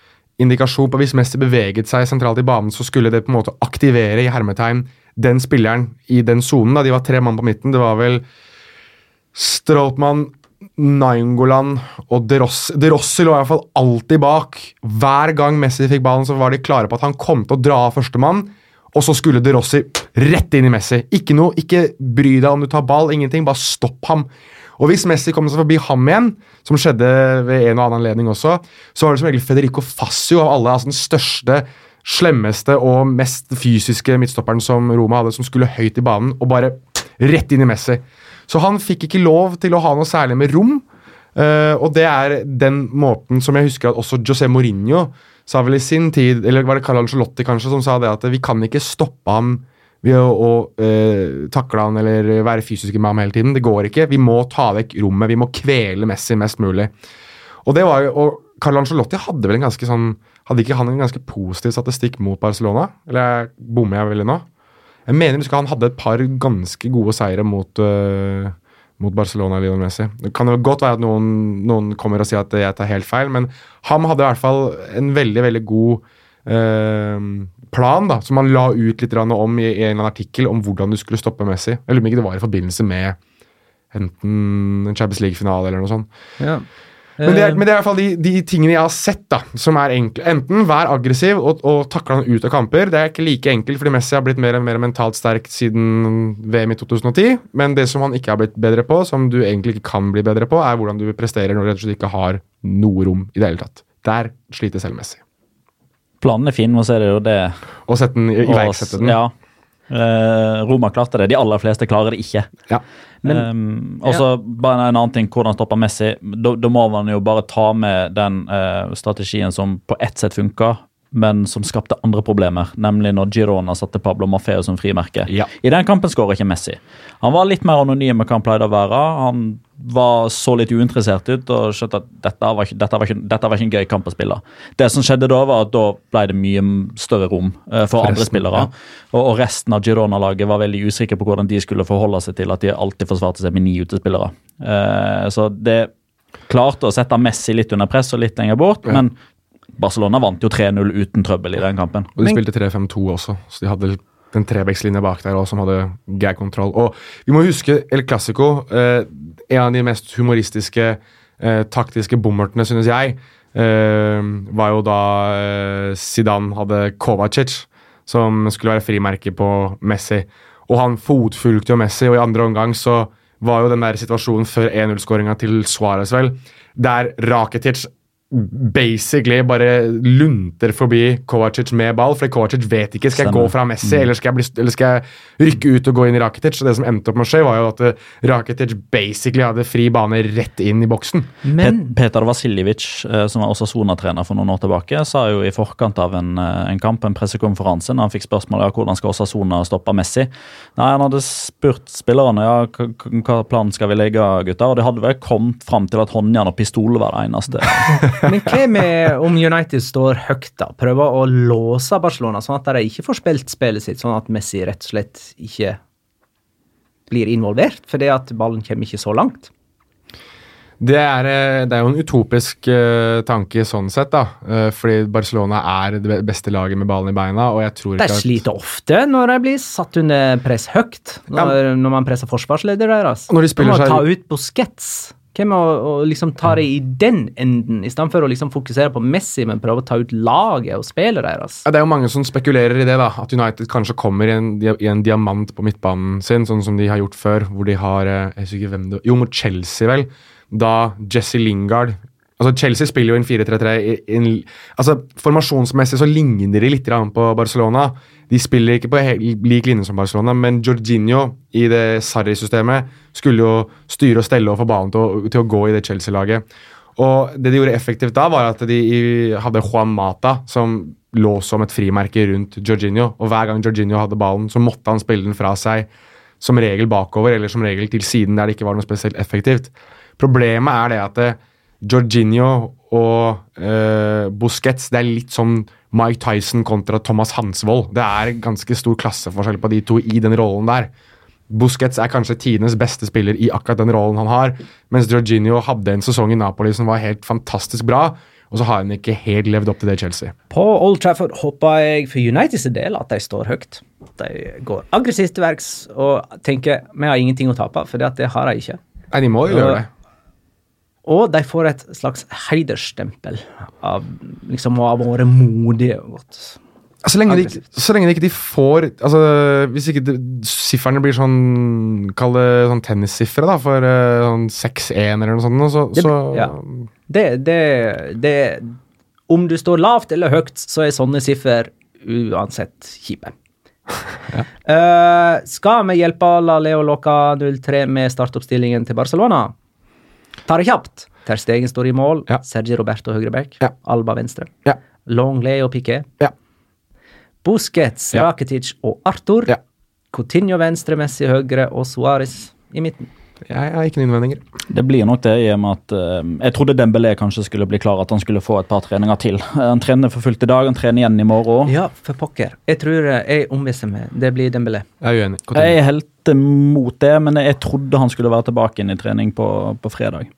indikasjon på hvis Messi beveget seg sentralt i banen, så skulle det på en måte aktivere i hermetegn den spilleren i den sonen. De var tre mann på midten. Det var vel Stroltmann Nainggolan og De Rossi. De Rossi lå i hvert fall alltid bak. Hver gang Messi fikk ballen, så var de klare på at han kom til å dra av førstemann. Og så skulle De Rossi rett inn i Messi. Ikke noe, ikke bry deg om du tar ball, ingenting. Bare stopp ham. Og hvis Messi kom seg forbi ham igjen, som skjedde ved en og annen anledning også, så var det som regel Federico Fassio av alle, altså den største, slemmeste og mest fysiske midtstopperen som Roma hadde, som skulle høyt i banen, og bare rett inn i Messi. Så han fikk ikke lov til å ha noe særlig med rom. Uh, og det er den måten som jeg husker at også José Mourinho sa vel i sin tid, eller var det Carl Angelotti kanskje, som sa det at vi kan ikke stoppe ham ved å, eh, takle han eller være fysiske med ham hele tiden. Det går ikke. Vi må ta vekk rommet. Vi må kvele Messi mest mulig. Og det var jo, og Carlo Ancelotti hadde vel en ganske sånn Hadde ikke han en ganske positiv statistikk mot Barcelona? Eller bommer jeg veldig nå? Jeg mener husker han hadde et par ganske gode seire mot, uh, mot Barcelona Lionel Messi. Det kan jo godt være at noen, noen kommer og sier at jeg tar helt feil, men han hadde i hvert fall en veldig, veldig god plan da, som han la ut litt om i, en eller annen artikkel om hvordan du skulle stoppe Messi. Jeg lurer på ikke det var i forbindelse med enten en Champions League-finale eller noe sånt. Ja. Men det, er, Eh, men det er i hvert fall de, de tingene jeg har sett, da, som er enkle. Enten vær aggressiv og, og takle han ut av kamper. Det er ikke like enkelt, fordi Messi har blitt mer og mer mentalt sterk siden VM i 2010. Men det som han ikke har blitt bedre på, som du egentlig ikke kan bli bedre på, er hvordan du presterer når du rett og slett ikke har noe rom i det hele tatt. Der sliter selv Messi. Planen er fin, og så er det jo det Og sette den, i- iverksette den. Ja. Uh, Roma klarte det. De aller fleste klarer det ikke. Ja. Men- um, og så bare en annen ting, hvordan stopper Messi. Da, da må man jo bare ta med den uh, strategien som på ett sett funka, men som skapte andre problemer. Nemlig når Girona satte Pablo Maffeo som frimerke. Ja. I den kampen skårer ikke Messi. Han var litt mer anonym enn han pleide å være. Han var så litt uinteressert ut og skjønte at dette var ikke, dette var ikke, dette var ikke en gøy kamp å spille. Det som skjedde da, var at da ble det mye større rom eh, for, For andre resten, spillere. ja. Og, og resten av Girona-laget var veldig usikre på hvordan de skulle forholde seg til at de alltid forsvarte seg med ni utespillere. Eh, så det klarte å sette Messi litt under press og litt lenger bort, Ja. men Barcelona vant jo 3-0 uten trøbbel i den kampen. Og de spilte 3-5-2 også, så de hadde den trebekslinja bak der også, som hadde gag-kontroll. Og vi må huske El Clásico. Eh, en av de mest humoristiske eh, taktiske bommertene, synes jeg, eh, var jo da eh, Zidane hadde Kovacic, som skulle være frimerke på Messi. Og han fotfulgte jo Messi, og i andre omgang så var jo den der situasjonen før 1-0-skåringa til Suárez, vel, der Rakitic basically bare lunter forbi Kovacic med ball. For Kovacic vet ikke skal jeg gå fra Messi eller, skal jeg bli, eller skal jeg rykke ut og gå inn i Rakitic. Og det som endte opp med å skje, var jo at eh, Rakitic basically hadde fri bane rett inn i boksen. Men Pet Peter Vasiljevic, eh, som var også Osasona-trener for noen år tilbake, sa jo i forkant av en, eh, en kamp, en pressekonferanse, når han fikk spørsmål om hvordan skal Osasona stoppe Messi. Nei, Han hadde spurt spillerne ja, hva hva planen skal vi legge, gutter, og de hadde vel kommet fram til at håndjern og pistol var det eneste. Men hva med om United står høyt, da? Prøver å låse Barcelona, sånn at de ikke får spilt spillet sitt, sånn at Messi rett og slett ikke blir involvert, fordi at ballen kommer ikke så langt? Det er, eh, det er jo en utopisk eh, tanke sånn sett, da. Eh, fordi Barcelona er det beste laget med ballen i beina, og jeg tror ikke at sliter ofte når de blir satt under press høyt, når, når man presser forsvarsleder deres. Når de spiller må seg- ta ut Busquets. Hvem å, å liksom ta det i den enden, istedenfor å liksom fokusere på Messi, men prøve å ta ut laget og spillet deres? Ja, Det er jo mange som spekulerer i det, da. At United kanskje kommer i en, i en diamant på midtbanen sin, sånn som de har gjort før. Hvor de har eh, Jeg husker ikke hvem det Jo, mot Chelsea, vel. Da Jesse Lingard Altså, Chelsea spiller jo inn 4-3-3. i- Altså, Formasjonsmessig så ligner de litt på Barcelona. De spiller ikke på lik linje som Barcelona, men Jorginho i det Sarri-systemet skulle jo styre og stelle og få ballen til til å gå i det Chelsea-laget. Og det de gjorde effektivt da, var at de hadde Juan Mata, som lå som et frimerke rundt Jorginho. Og hver gang Jorginho hadde ballen, så måtte han spille den fra seg. Som regel bakover, eller som regel til siden der det ikke var noe spesielt effektivt. Problemet er det at eh, Jorginho og eh, Busquets det er litt som Mike Tyson kontra Thomas Hansvold. Det er ganske stor klasseforskjell på de to i den rollen der. Busquets er kanskje tidenes beste spiller i akkurat den rollen han har, mens Jorginho hadde en sesong i Napoli som var helt fantastisk bra, og så har han ikke helt levd opp til det Chelsea. På Old Trafford håper jeg for Uniteds del at de står høyt. De går aggressivt til verks og tenker vi har ingenting å tape, for det har de ikke. Nei, de må jo gjøre det. Og de får et slags heidersstempel av liksom å ha vært modige og gått Så lenge, de, så lenge de ikke de får altså, Hvis ikke sifferne blir sånn Kall det sånn tennissifre, da, for eh, sånn 6-1 eller noe sånt, så, Det- så ja. Det, det, det Om du står lavt eller høyt, så er sånne siffer uansett kjipe. [LAUGHS] Eh, skal vi hjelpe La Leo Loca 03 med startoppstillingen til Barcelona? Ta det kjapt. Ter Stegen står i mål. Ja. Sergi Roberto høyreback. Ja. Alba venstre. Ja. Longley og Piquet. Ja. Busquets, Ja. Rakitic og Arthur. Ja. Coutinho venstre, Messi høyre og Suárez i midten. Jeg har ikke noen innvendinger. Det blir nok det, i og med at uh, jeg trodde Dembélé kanskje skulle bli klar, at han skulle få et par treninger til. [LAUGHS] Han trener for fullt i dag, han trener igjen i morgen. Ja, for pokker. Jeg tror eh, jeg ombestemmer meg. Det blir Dembélé. Jeg er uenig. Jeg er helt imot det, men jeg trodde han skulle være tilbake inn i trening på, på fredag.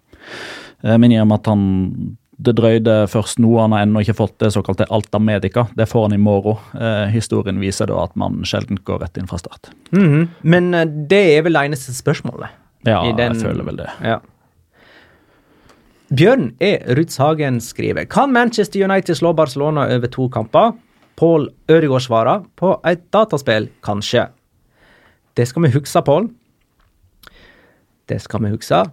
Eh, Men i og med at han det drøyde først nå, han har ennå ikke fått det såkalte Alta Medica. Det får han i morgen. Eh, historien viser da at man sjelden går rett inn fra start. Mhm. Men eh, det er vel eneste spørsmålet. Ja, den- jeg føler vel det. Ja. Bjørn E. Rudshagen skriver Kan Manchester United slå Barcelona over to kamper? Pål Ødegaard svarer på et dataspill, kanskje. Det skal vi huske, Pål. Det skal vi huske. [LAUGHS]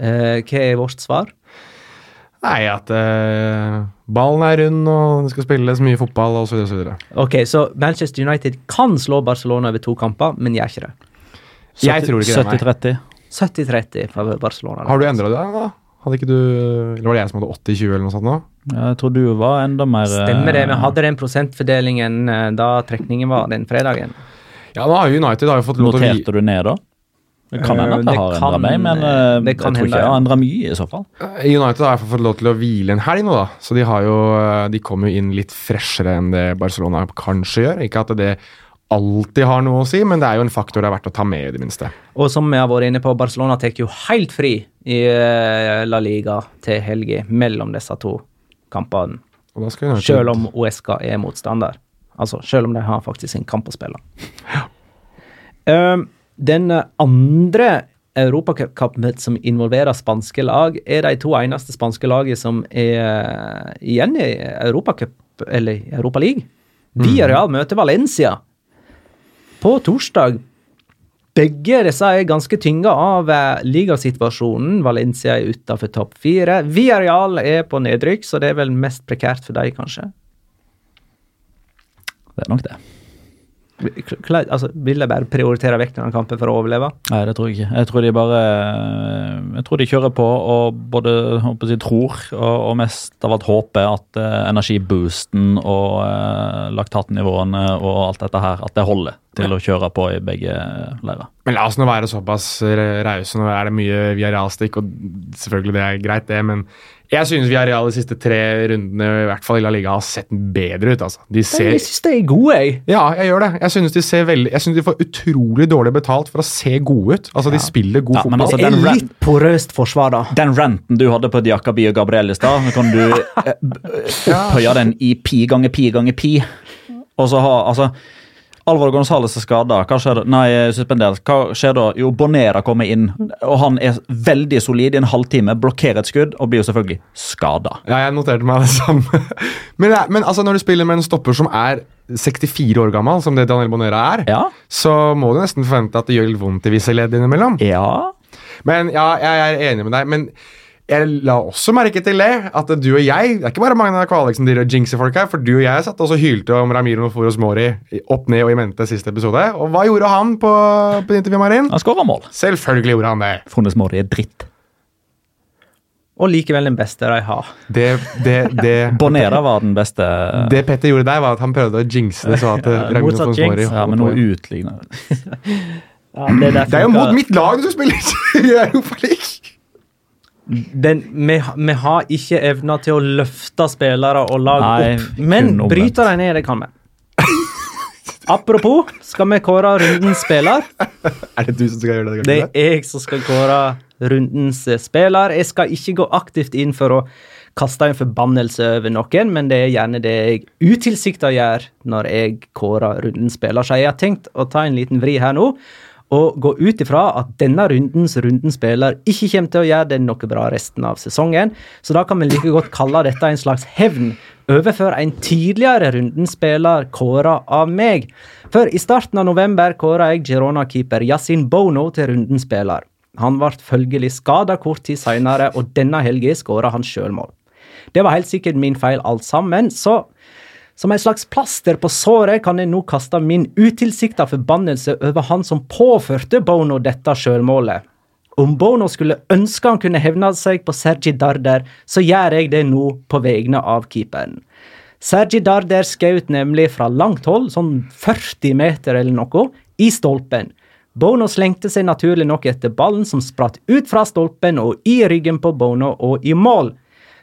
Eh, hva er vårt svar? Nei, at eh, ballen er rund, og det skal spilles mye fotball, videre. Ok, Så Manchester United kan slå Barcelona over to kamper, men gjør ikke det. Jeg tror ikke det, nei. 70-30. 70-30 for Barcelona. Har du endra det, da? Hadde ikke du Eller var det jeg som hadde 80-20 eller noe sånt nå? Jeg tror du var enda mer eh, Stemmer det. Vi hadde den prosentfordelingen eh, da trekningen var den fredagen. Ja, nå har United har jo fått lov til å. Noterte du ned, da? Det kan hende Eh, at det det har endra meg, men eh, det jeg tror ikke jeg har endra mye i så fall. United har i hvert fall fått lov til å hvile en helg nå, da. Så de har jo De kommer jo inn litt freshere enn det Barcelona kanskje gjør. Ikke at det alltid har noe å si, men det er jo en faktor det er verdt å ta med, i det minste. Og som vi har vært inne på, Barcelona tar jo helt fri i eh, La Liga til helga mellom disse to kampene. Selv om Uesca er motstander. Altså, selv om de har faktisk en kamp å spille. Um, den andre europacupen som involverer spanske lag, er de to eneste spanske lagene som er eh, igjen i Europacup, eller Europaliga. Real møter Valencia på torsdag. Begge disse er ganske tynga av eh, ligasituasjonen. Valencia er utafor topp fire. Villarreal er på nedrykk, så det er vel mest prekært for dem, kanskje. Det er nok det. Klar, altså, vil de bare prioritere vekk denne kampen for å overleve? Nei, det tror jeg ikke. Jeg tror de bare Jeg tror de kjører på og både håper jeg, tror og, og, mest av alt håper at uh, energiboosten og uh, laktatnivåene og alt dette her, at det holder til å kjøre på i begge leirer. Men la oss nå være såpass rause. Nå er det mye via realstikk, og selvfølgelig det er greit, det, men jeg synes Villarreal de siste tre rundene i hvert fall i La Liga har sett bedre ut. altså. De ser... Jeg synes de er gode, jeg. Ja, jeg gjør det. Jeg synes de ser veldig, jeg synes de får utrolig dårlig betalt for å se gode ut. Altså, ja. De spiller god ja, fotball. Altså, det er litt porøst forsvar, da. Den ranten du hadde på Diakobi og Gabriel i stad, kan du opphøye den i pi ganger pi ganger pi. Og så ha, altså... Alvor Gonzales er skada. Hva skjer da? Nei, suspendert. Hva skjer da? Jo, Bonera kommer inn, og han er veldig solid i en halvtime. Blokkerer et skudd og blir jo selvfølgelig skada. Ja, jeg noterte meg det samme. [LAUGHS] men, men altså, når du spiller med en stopper som er 64 år gammel, som det Daniel Bonera er, ja. så må du nesten forvente at det gjør litt vondt i visse ledd innimellom. Ja. Men ja, jeg er enig med deg. men jeg la også merke til det, at du og jeg Det er ikke bare Magna Kvalek som jinxer folk her, for du og jeg satt også og hylte om Ramiro Foros Mori opp ned og i mente siste episode. Og hva gjorde han på, på intervjuet, Marin? Han skåra mål. Selvfølgelig gjorde han det. Funnes Mori er dritt. Og likevel den beste de har. Det, det, det [LAUGHS] Bonera var den beste. Det Petter gjorde der, var at han prøvde å jinxe det. så at [LAUGHS] ja, Motsatt Mori Ja, men noe utligner. [LAUGHS] ja, det, er det er jo mot mitt lag du spiller i Europaligaen! Den, vi, vi, har ikke evna til å løfte spillere og lag Nei, opp. Men bryte dem ned, det kan vi. [LAUGHS] Apropos, skal vi kåre rundens spiller? er det du som skal gjøre det? Det er jeg som skal kåre rundens spiller. Jeg skal ikke gå aktivt inn for å kaste en forbannelse over noen, men det er gjerne det jeg utilsikta gjør når jeg kårer rundens spiller. Så jeg har tenkt å ta en liten vri her nå og gå ut ifra at denne rundens runden spiller ikke kommer til å gjøre det noe bra resten av sesongen, så da kan vi like godt kalle dette en slags hevn overfor en tidligere rundens spiller kåra av meg. For i starten av november kåra jeg Girona-keeper Yasin Bono til rundens spiller. Han ble følgelig skada kort tid seinere, og denne helga skåra han sjølmål. Det var helt sikkert min feil alt sammen, så som en slags plaster på såret kan jeg nå kaste min utilsikta forbannelse over han som påførte Bono dette sjølmålet. Om Bono skulle ønske han kunne hevne seg på Sergi Darder, så gjør jeg det nå på vegne av keeperen. Sergi Darder skjøt nemlig fra langt hold, sånn 40 meter eller noe, i stolpen. Bono slengte seg naturlig nok etter ballen som spratt ut fra stolpen og i ryggen på Bono og i mål.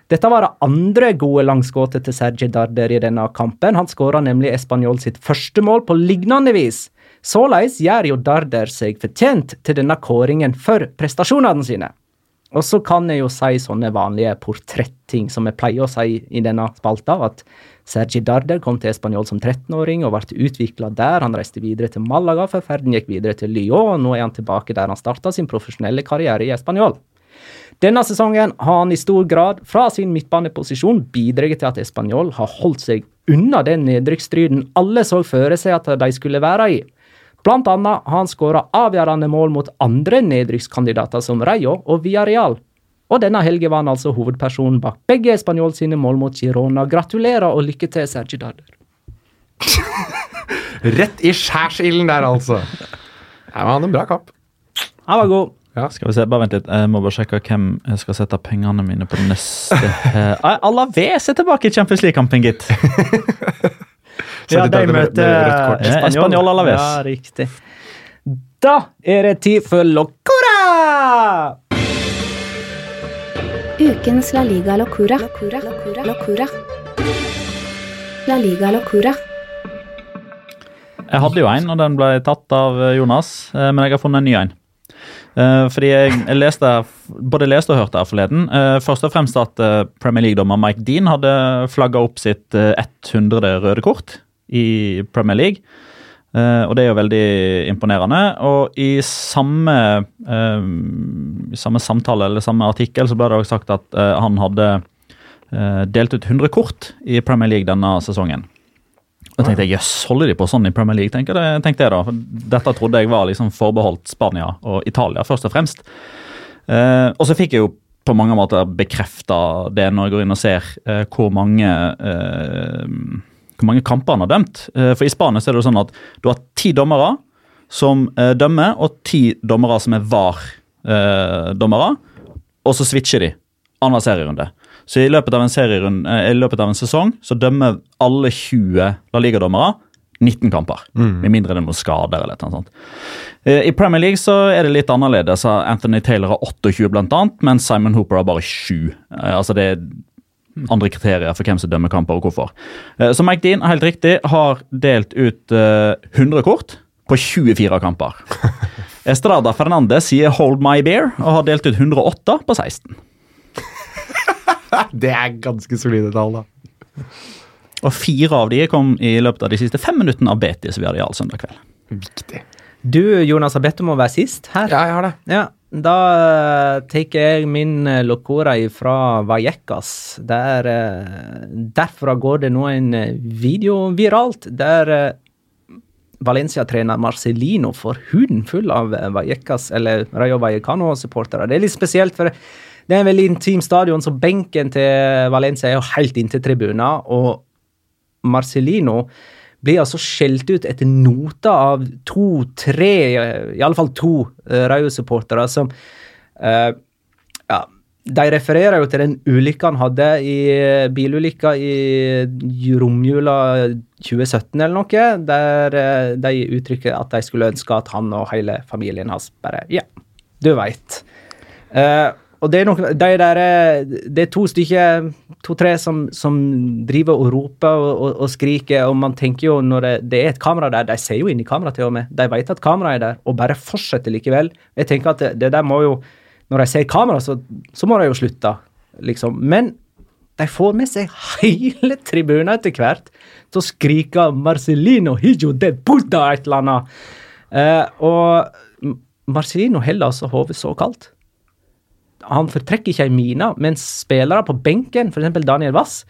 Dette var det andre gode langskuddet til Sergi Darder i denne kampen. Han skåra nemlig Español sitt første mål på lignende vis. Såleis gjør jo Darder seg fortjent til denne kåringen for prestasjonene sine. Og så kan jeg jo si sånne vanlige portretting som jeg pleier å si i denne spalta, at Sergi Darder kom til Español som 13-åring og ble utvikla der. Han reiste videre til Malaga før ferden gikk videre til Lyon, og nå er han tilbake der han starta sin profesjonelle karriere i Español. Denne sesongen har han i stor grad fra sin midtbaneposisjon bidratt til at Español har holdt seg unna den nedrykksstriden alle så føre seg at de skulle være i. Blant annet har han skåra avgjørende mål mot andre nedrykkskandidater som Rayo og Villarreal. Og denne helgen var han altså hovedpersonen bak begge Español sine mål mot Girona. Gratulerer og lykke til, Sergi Darder. [LAUGHS] Rett i skjærsilden der, altså. Han hadde en bra kamp. Han var god. Ja. Skal vi se, bare Vent litt. Jeg må bare sjekke hvem jeg skal sette pengene mine på neste. Alaves er tilbake i Champions League-kampen, gitt. [LAUGHS] ja, de møter Español Alaves. Ja, riktig. Da er det tid for Locura! Ukens La Liga Locura. Locura. Locura. La Liga Locura. Jeg hadde jo en, og den ble tatt av Jonas, eh, men jeg har funnet en ny en. Uh, fordi jeg, leste, både leste og hørte her forleden. Uh, først og fremst at uh, Premier League-dommer Mike Dean hadde flagga opp sitt 100. røde kort i Premier League. Eh, og det er jo veldig imponerende. Og i samme, eh, i samme samtale eller samme artikkel så ble det også sagt at eh, han hadde eh, delt ut 100 kort i Premier League denne sesongen. Og tenkte jeg, jøss, holder de på sånn i Premier League? tenkte jeg, tenkte jeg da. Dette trodde jeg var liksom forbeholdt Spania og Italia, først og fremst. Eh, og så fikk jeg jo på mange måter bekrefta det når jeg går inn og ser eh, hvor mange eh, hvor mange kamper han har dømt. Eh, for I Spania er det jo sånn at du har ti dommere som eh, dømmer, og ti dommere som er VAR-dommere. og så switcher de annenhver serierunde. Så i løpet av en eh, i løpet av en sesong så dømmer alle 20 La Liga-dommere 19 kamper. Med mindre det er noen skader eller noe sånt. Eh, I Premier League så er det litt annerledes. Anthony Taylor har 28 blant annet, mens Simon Hooper har bare 7. Eh, Altså det er andre kriterier for hvem som dømmer kamper og hvorfor. Så Mike Dean, helt riktig, har delt ut eh, 100 kort på 24 kamper. [LAUGHS] Estrada Fernandez sier 'hold my beer' og har delt ut 108 på 16. [LAUGHS] Det er ganske solide tall, da. Og fire av de kom i løpet av de siste fem minuttene av Betis vi hadde i all søndag kveld. Viktig. Du, Jonas, har bedt om å være sist her. Ja, jeg har det. Ja, da uh, tar jeg min uh, locora fra Vallecas. Der, eh, derfra går det nå en eh, video viralt der eh, Valencia-trener Marcelino får huden full av eh, Vallecas, eller Rayo Vallecano-supportere. Det er litt spesielt, for det er en veldig intim stadion, så benken til Valencia er jo helt inntil tribunen, og Marcelino blir altså skjelt ut etter noter av to-tre, i alle fall to uh, Rayo-supportere som uh, Ja, de refererer jo til den ulykka han hadde i eh, bilulykka i romjula 2017 eller noe, der eh, de uttrykker at de skulle ønske at han og hele familien hans bare Ja, du veit. Eh, og det er, noen, de der, eh, det er to stykker, to-tre, som, som driver og roper og, og, og skriker, og man tenker jo når det, det er et kamera der, de ser jo inn i kameraet til og med, de vet at kameraet er der, og bare fortsetter likevel. Jeg tenker at det, det der må jo, når de ser kamera, så, så må de jo slutte, liksom. Men de får med seg hele tribunen etter hvert til å skrike 'Marcelino hijo de puta' et eller annet. Eh, og Marcelino holder altså hodet så kaldt han fortrekker ikke ei mine, mens spillere på benken, f.eks. Daniel Wass,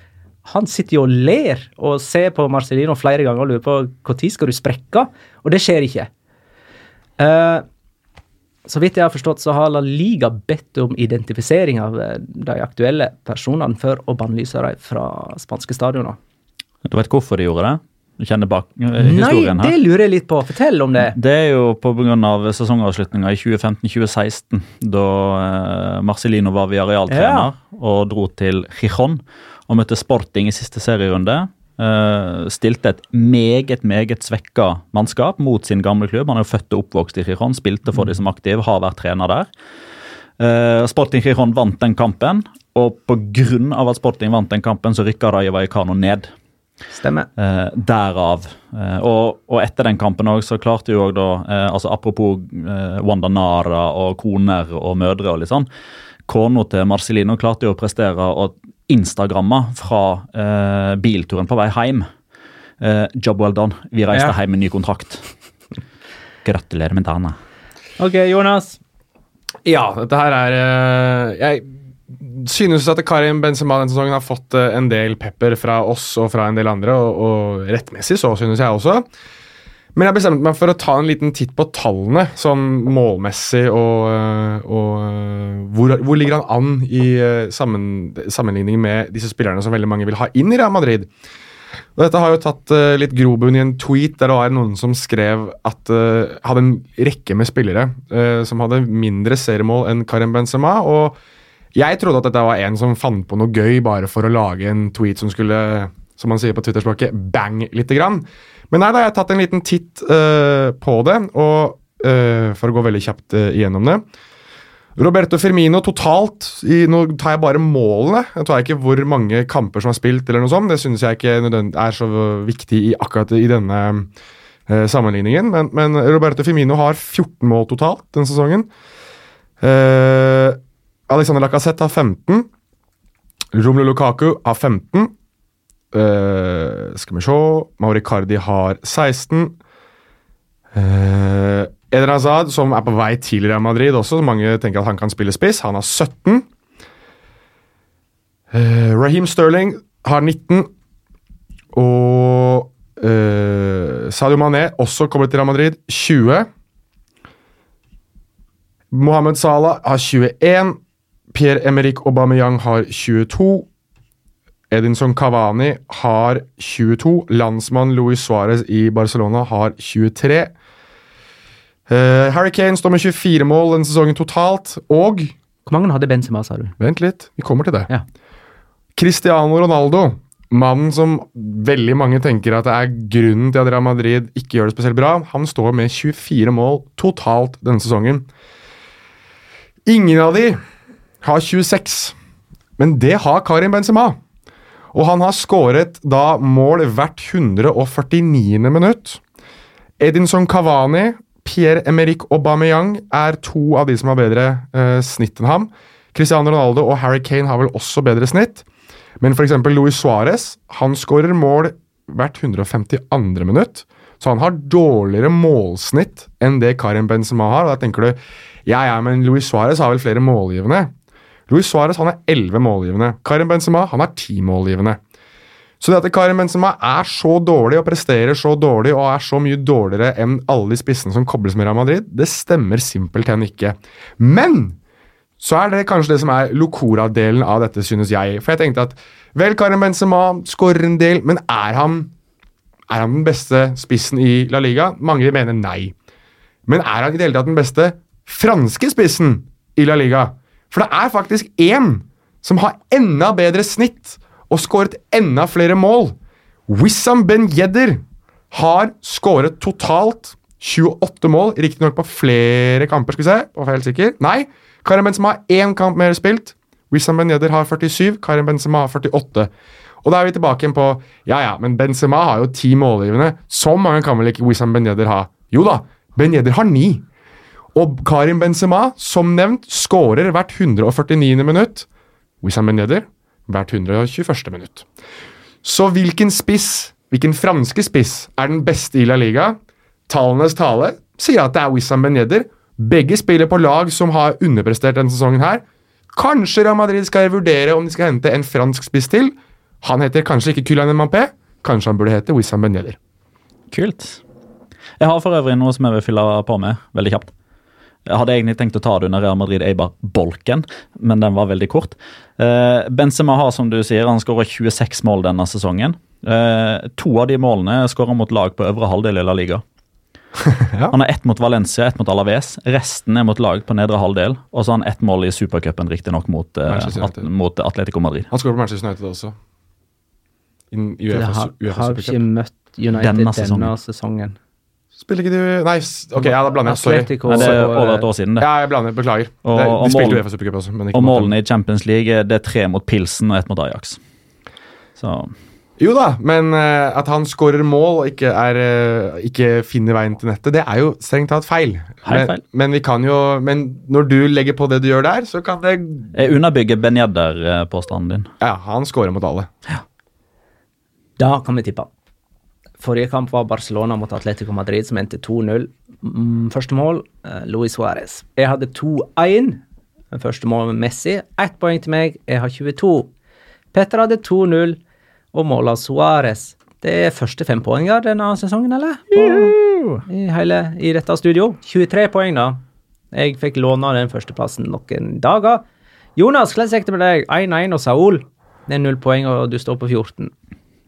han sitter jo og ler og ser på Marcelino flere ganger og lurer på når skal du sprekke, og det skjer ikke. Uh, så vidt jeg har forstått, så har La Liga bedt om identifisering av eh, de aktuelle personene for å bannlyse dem fra spanske stadioner. Du vet hvorfor de gjorde det? Du kjenner bak eh, historien her? Nei, det lurer jeg litt på. Fortell om det. Det er jo pga. sesongavslutninga i 2015-2016, da eh, Marcelino var Viareal-trener og dro til Gijon og møtte Sporting i siste serierunde. Eh, stilte et meget, meget svekka mannskap mot sin gamle klubb. Han er jo født og oppvokst i Gijon, spilte for de som aktiv, har vært trener der. Sporting Gijon vant den kampen, og pga. at Sporting vant den kampen, så rykka Raja Vallecano ned. Stemmer. Eh, derav. Eh, og, og etter den kampen også, så klarte jo også da eh, altså Apropos eh, Wanda Nara og koner og mødre og litt sånn. Kona til Marcelino klarte jo å prestere og instagramme fra eh, bilturen på vei hjem. Eh, job well done. Vi reiste Ja. hjem med ny kontrakt. Gratulerer med dagen. Ok, Jonas. Ja, dette her er eh, Jeg synes at Karim Benzema denne sesongen har fått eh, en del pepper fra oss og fra en del andre, og, og rettmessig så, synes jeg også. Men jeg bestemte meg for å ta en liten titt på tallene, sånn målmessig og, eh, og eh, hvor, hvor ligger han an i sammen, sammenligning med disse spillerne som veldig mange vil ha inn i Real Madrid. Og Dette har jo tatt litt grobunn i en tweet der det var noen som skrev at uh, hadde en rekke med spillere som hadde mindre seriemål enn Karim Benzema. og jeg trodde at dette var en som fant på noe gøy bare for å lage en tweet som skulle, som man sier på Twitter-språket, bang lite grann. Men nei, da har jeg tatt en liten titt uh, på det, og uh, for å gå veldig kjapt uh, igjennom det. Roberto Firmino totalt i, Nå tar jeg bare målene. Jeg tar ikke hvor mange kamper som er spilt, eller noe sånt. Det synes jeg ikke er så viktig i akkurat i denne eh, sammenligningen. Men, men Roberto Firmino har 14 mål totalt denne sesongen. Eh, Alexander Lacassette har 15. Romelu Lukaku har 15. Uh, skal vi se Mauri Cardi har 16. Uh, Eden Hazard, som er på vei til Real Madrid også, mange tenker at han kan spille spiss, han har 17. Uh, Raheem Sterling har 19. Og uh, Sadio Mané, også kommer til Real Madrid, 20. Mohammed Salah har 21. Pierre-Emerick Aubameyang har 22. Edinson Cavani har 22. Landsmann Luis Suárez i Barcelona har 23. Uh, Harry Kane står med 24 mål denne sesongen totalt, og Hvor mange hadde Benzema, sa du? Vent litt, vi kommer til det. Ja. Cristiano Ronaldo, mannen som veldig mange tenker at det er grunnen til at Real Madrid ikke gjør det spesielt bra, han står med 24 mål totalt denne sesongen. Ingen av de har 26, men det har Karim Benzema. Og han har skåret da mål hvert 149. minutt. Edinson Cavani, Pierre-Emerick Aubameyang er to av de som har bedre eh, snitt enn ham. Cristiano Ronaldo og Harry Kane har vel også bedre snitt. Men f.eks. Luis Suárez skårer mål hvert 152. minutt. Så han har dårligere målsnitt enn det Karim Benzema har. Og da tenker du ja, ja, men Luis Suárez har vel flere målgivende? Luis Suárez er 11 målgivende. Karim Benzema han er 10 målgivende. Så det at Karim Benzema er så dårlig og presterer så dårlig og er så mye dårligere enn alle de spissene som kobles med Real Madrid, det stemmer simpelthen ikke. Men så er det kanskje det som er Locora-delen av dette, synes jeg. For jeg tenkte at vel, Karim Benzema skårer en del, men er han, er han den beste spissen i La Liga? Mange mener nei. Men er han i det hele tatt den beste franske spissen i La Liga? For det er faktisk én som har enda bedre snitt og skåret enda flere mål. Wissam Ben Yedder har skåret totalt 28 mål, riktignok på flere kamper, skal vi se. Var helt sikker. Nei, Karim Benzema har én kamp mer spilt. Wissam Ben Yedder har 47, Karim Benzema har 48. Og da er vi tilbake igjen på Ja ja, men Benzema har jo ti målgivende. Så mange kan vel ikke Wissam Ben Yedder ha? Jo da, Ben Yedder har ni. Og Karim Benzema, som nevnt, skårer hvert 149. minutt. Wissam Ben Yedder hvert 121. minutt. Så hvilken spiss, hvilken franske spiss, er den beste i La Liga? Tallenes tale sier at det er Wissam Ben Yedder. Begge spiller på lag som har underprestert denne sesongen her. Kanskje Real Madrid skal vurdere om de skal hente en fransk spiss til. Han heter kanskje ikke Kylian Mampé, Kanskje han burde hete Wissam Ben Yedder. Kult. Jeg har for øvrig noe som jeg vil fylle på med veldig kjapt. Jeg hadde egentlig tenkt å ta det under Real Madrid Eibar-bolken, men den var veldig kort. Uh, Benzema har, som du sier, han skårer 26 mål denne sesongen. Uh, to av de målene skåra mot lag på øvre halvdel i La Liga. [LAUGHS] Ja. Han har ett mot Valencia, ett mot Alaves. Resten er mot lag på nedre halvdel. Og så har han ett mål i supercupen, riktignok mot, uh, at, mot Atletico Madrid. Han skårer på Manchester United også. In UEFA, har, UEFA har ikke møtt United Denne denne sesongen. Spiller ikke du Nei, ok, ja, da blander jeg. Sorry. Atletico Nei, det er over et år siden, det. Ja, jeg blander. Beklager. Og- det, og de spilte jo UEFA Supercup også. Men ikke Og målene i Champions League det er tre mot Pilsen og ett mot Ajax. Så Jo da, men uh, at han skårer mål og ikke, er, uh, ikke finner veien til nettet, det er jo strengt tatt feil. Men, feil. men vi kan jo Men når du legger på det du gjør der, så kan det jeg underbygger Ben Jadder påstanden din. Ja, han scorer mot alle. Ja. Da kan vi tippe. Forrige kamp var Barcelona mot Atletico Madrid, som endte 2-0. Mm, Første mål, eh, Luis Suárez. Jeg hadde 2-1. Første mål med Messi. Ett poeng til meg. Jeg har 22. Petter hadde 2-0, og målet Suárez. Det er første fempoenger denne sesongen, eller? På, i, hele, I dette studio. 23 poeng, da. Jeg fikk låne den førsteplassen noen dager. Jonas, hvordan gikk det med deg? 1-1 og Saul. Det er null poeng, og du står på 14.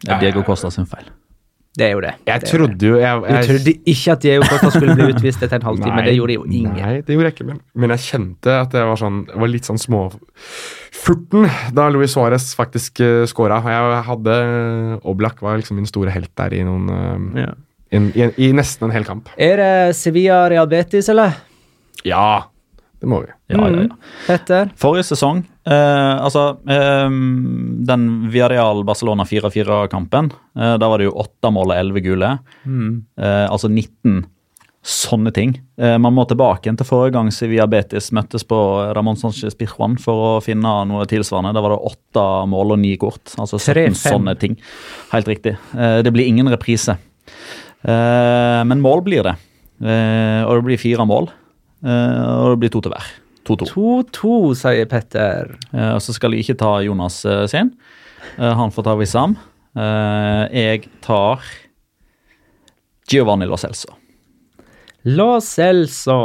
Det er Diego Costa sin feil. Det er jo det. Jeg det trodde jo jeg, Du trodde ikke at Diego Costa skulle bli utvist etter en halvtime, Nei, det gjorde jo ingen. Nei, det gjorde jeg ikke, men, men jeg kjente at jeg var, sånn, var litt sånn småfurten da Luis Suárez faktisk uh, scora. Jeg hadde Oblak var liksom min store helt der i noen uh, Ja. i, i, I nesten en hel kamp. Er det Sevilla Real Betis, eller? Ja, det må vi. Ja, ja, ja. Petter? Forrige sesong, eh, altså eh, Den Villarreal Barcelona 4-4-kampen, eh, da var det jo åtte mål og elleve gule. Mm. Eh, altså 19 Sånne ting. Eh, man må tilbake igjen til forrige gang Sevilla Betis møttes på Ramón Sánchez Pizjuan for å finne noe tilsvarende. Da var det åtte mål og ni kort. Altså 17 3-5. sånne ting. Helt riktig. Eh, det blir ingen reprise. Eh, men mål blir det. Eh, og det blir fire mål. Eh, og det blir to til hver. 2-2. 2-2, sier Petter. Eh, og så skal jeg ikke ta Jonas eh, sin. Han får ta Wissam. Eh, jeg tar Giovanni Lo Celso. Lo Celso.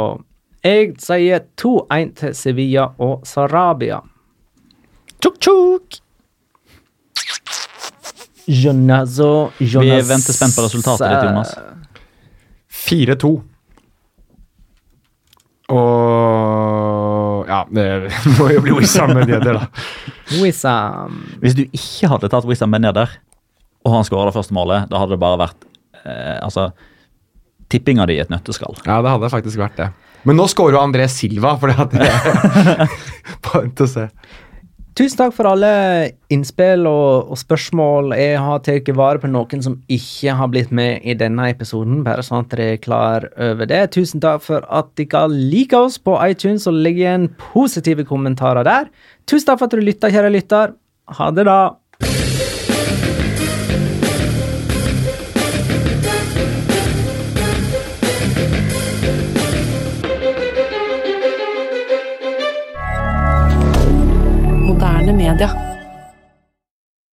Jeg sier 2-1 til Sevilla og Sarabia. Tjukk-tjukk! Jonazo, Jonas Vi venter spent på resultatet ditt, Jonas. 4-2. Og Ja, [LAUGHS] det må jo bli Wissam med det, da. Wissam. Hvis du ikke hadde tatt Wissam med neder og han skåra det første målet, da hadde det bare vært eh, altså, tippinga di i et nøtteskall. Ja, det hadde faktisk vært det. Men nå skårer jo André Silva, for det det [LAUGHS] Bare til å se. Tusen takk for alle innspill og, og spørsmål. Jeg har tatt vare på noen som ikke har blitt med i denne episoden, bare sånn at dere er klar over det. Tusen takk for at dere liker oss på iTunes og legger igjen positive kommentarer der. Tusen takk for at du lytta, kjære lytter. Ha det, da. milliardaire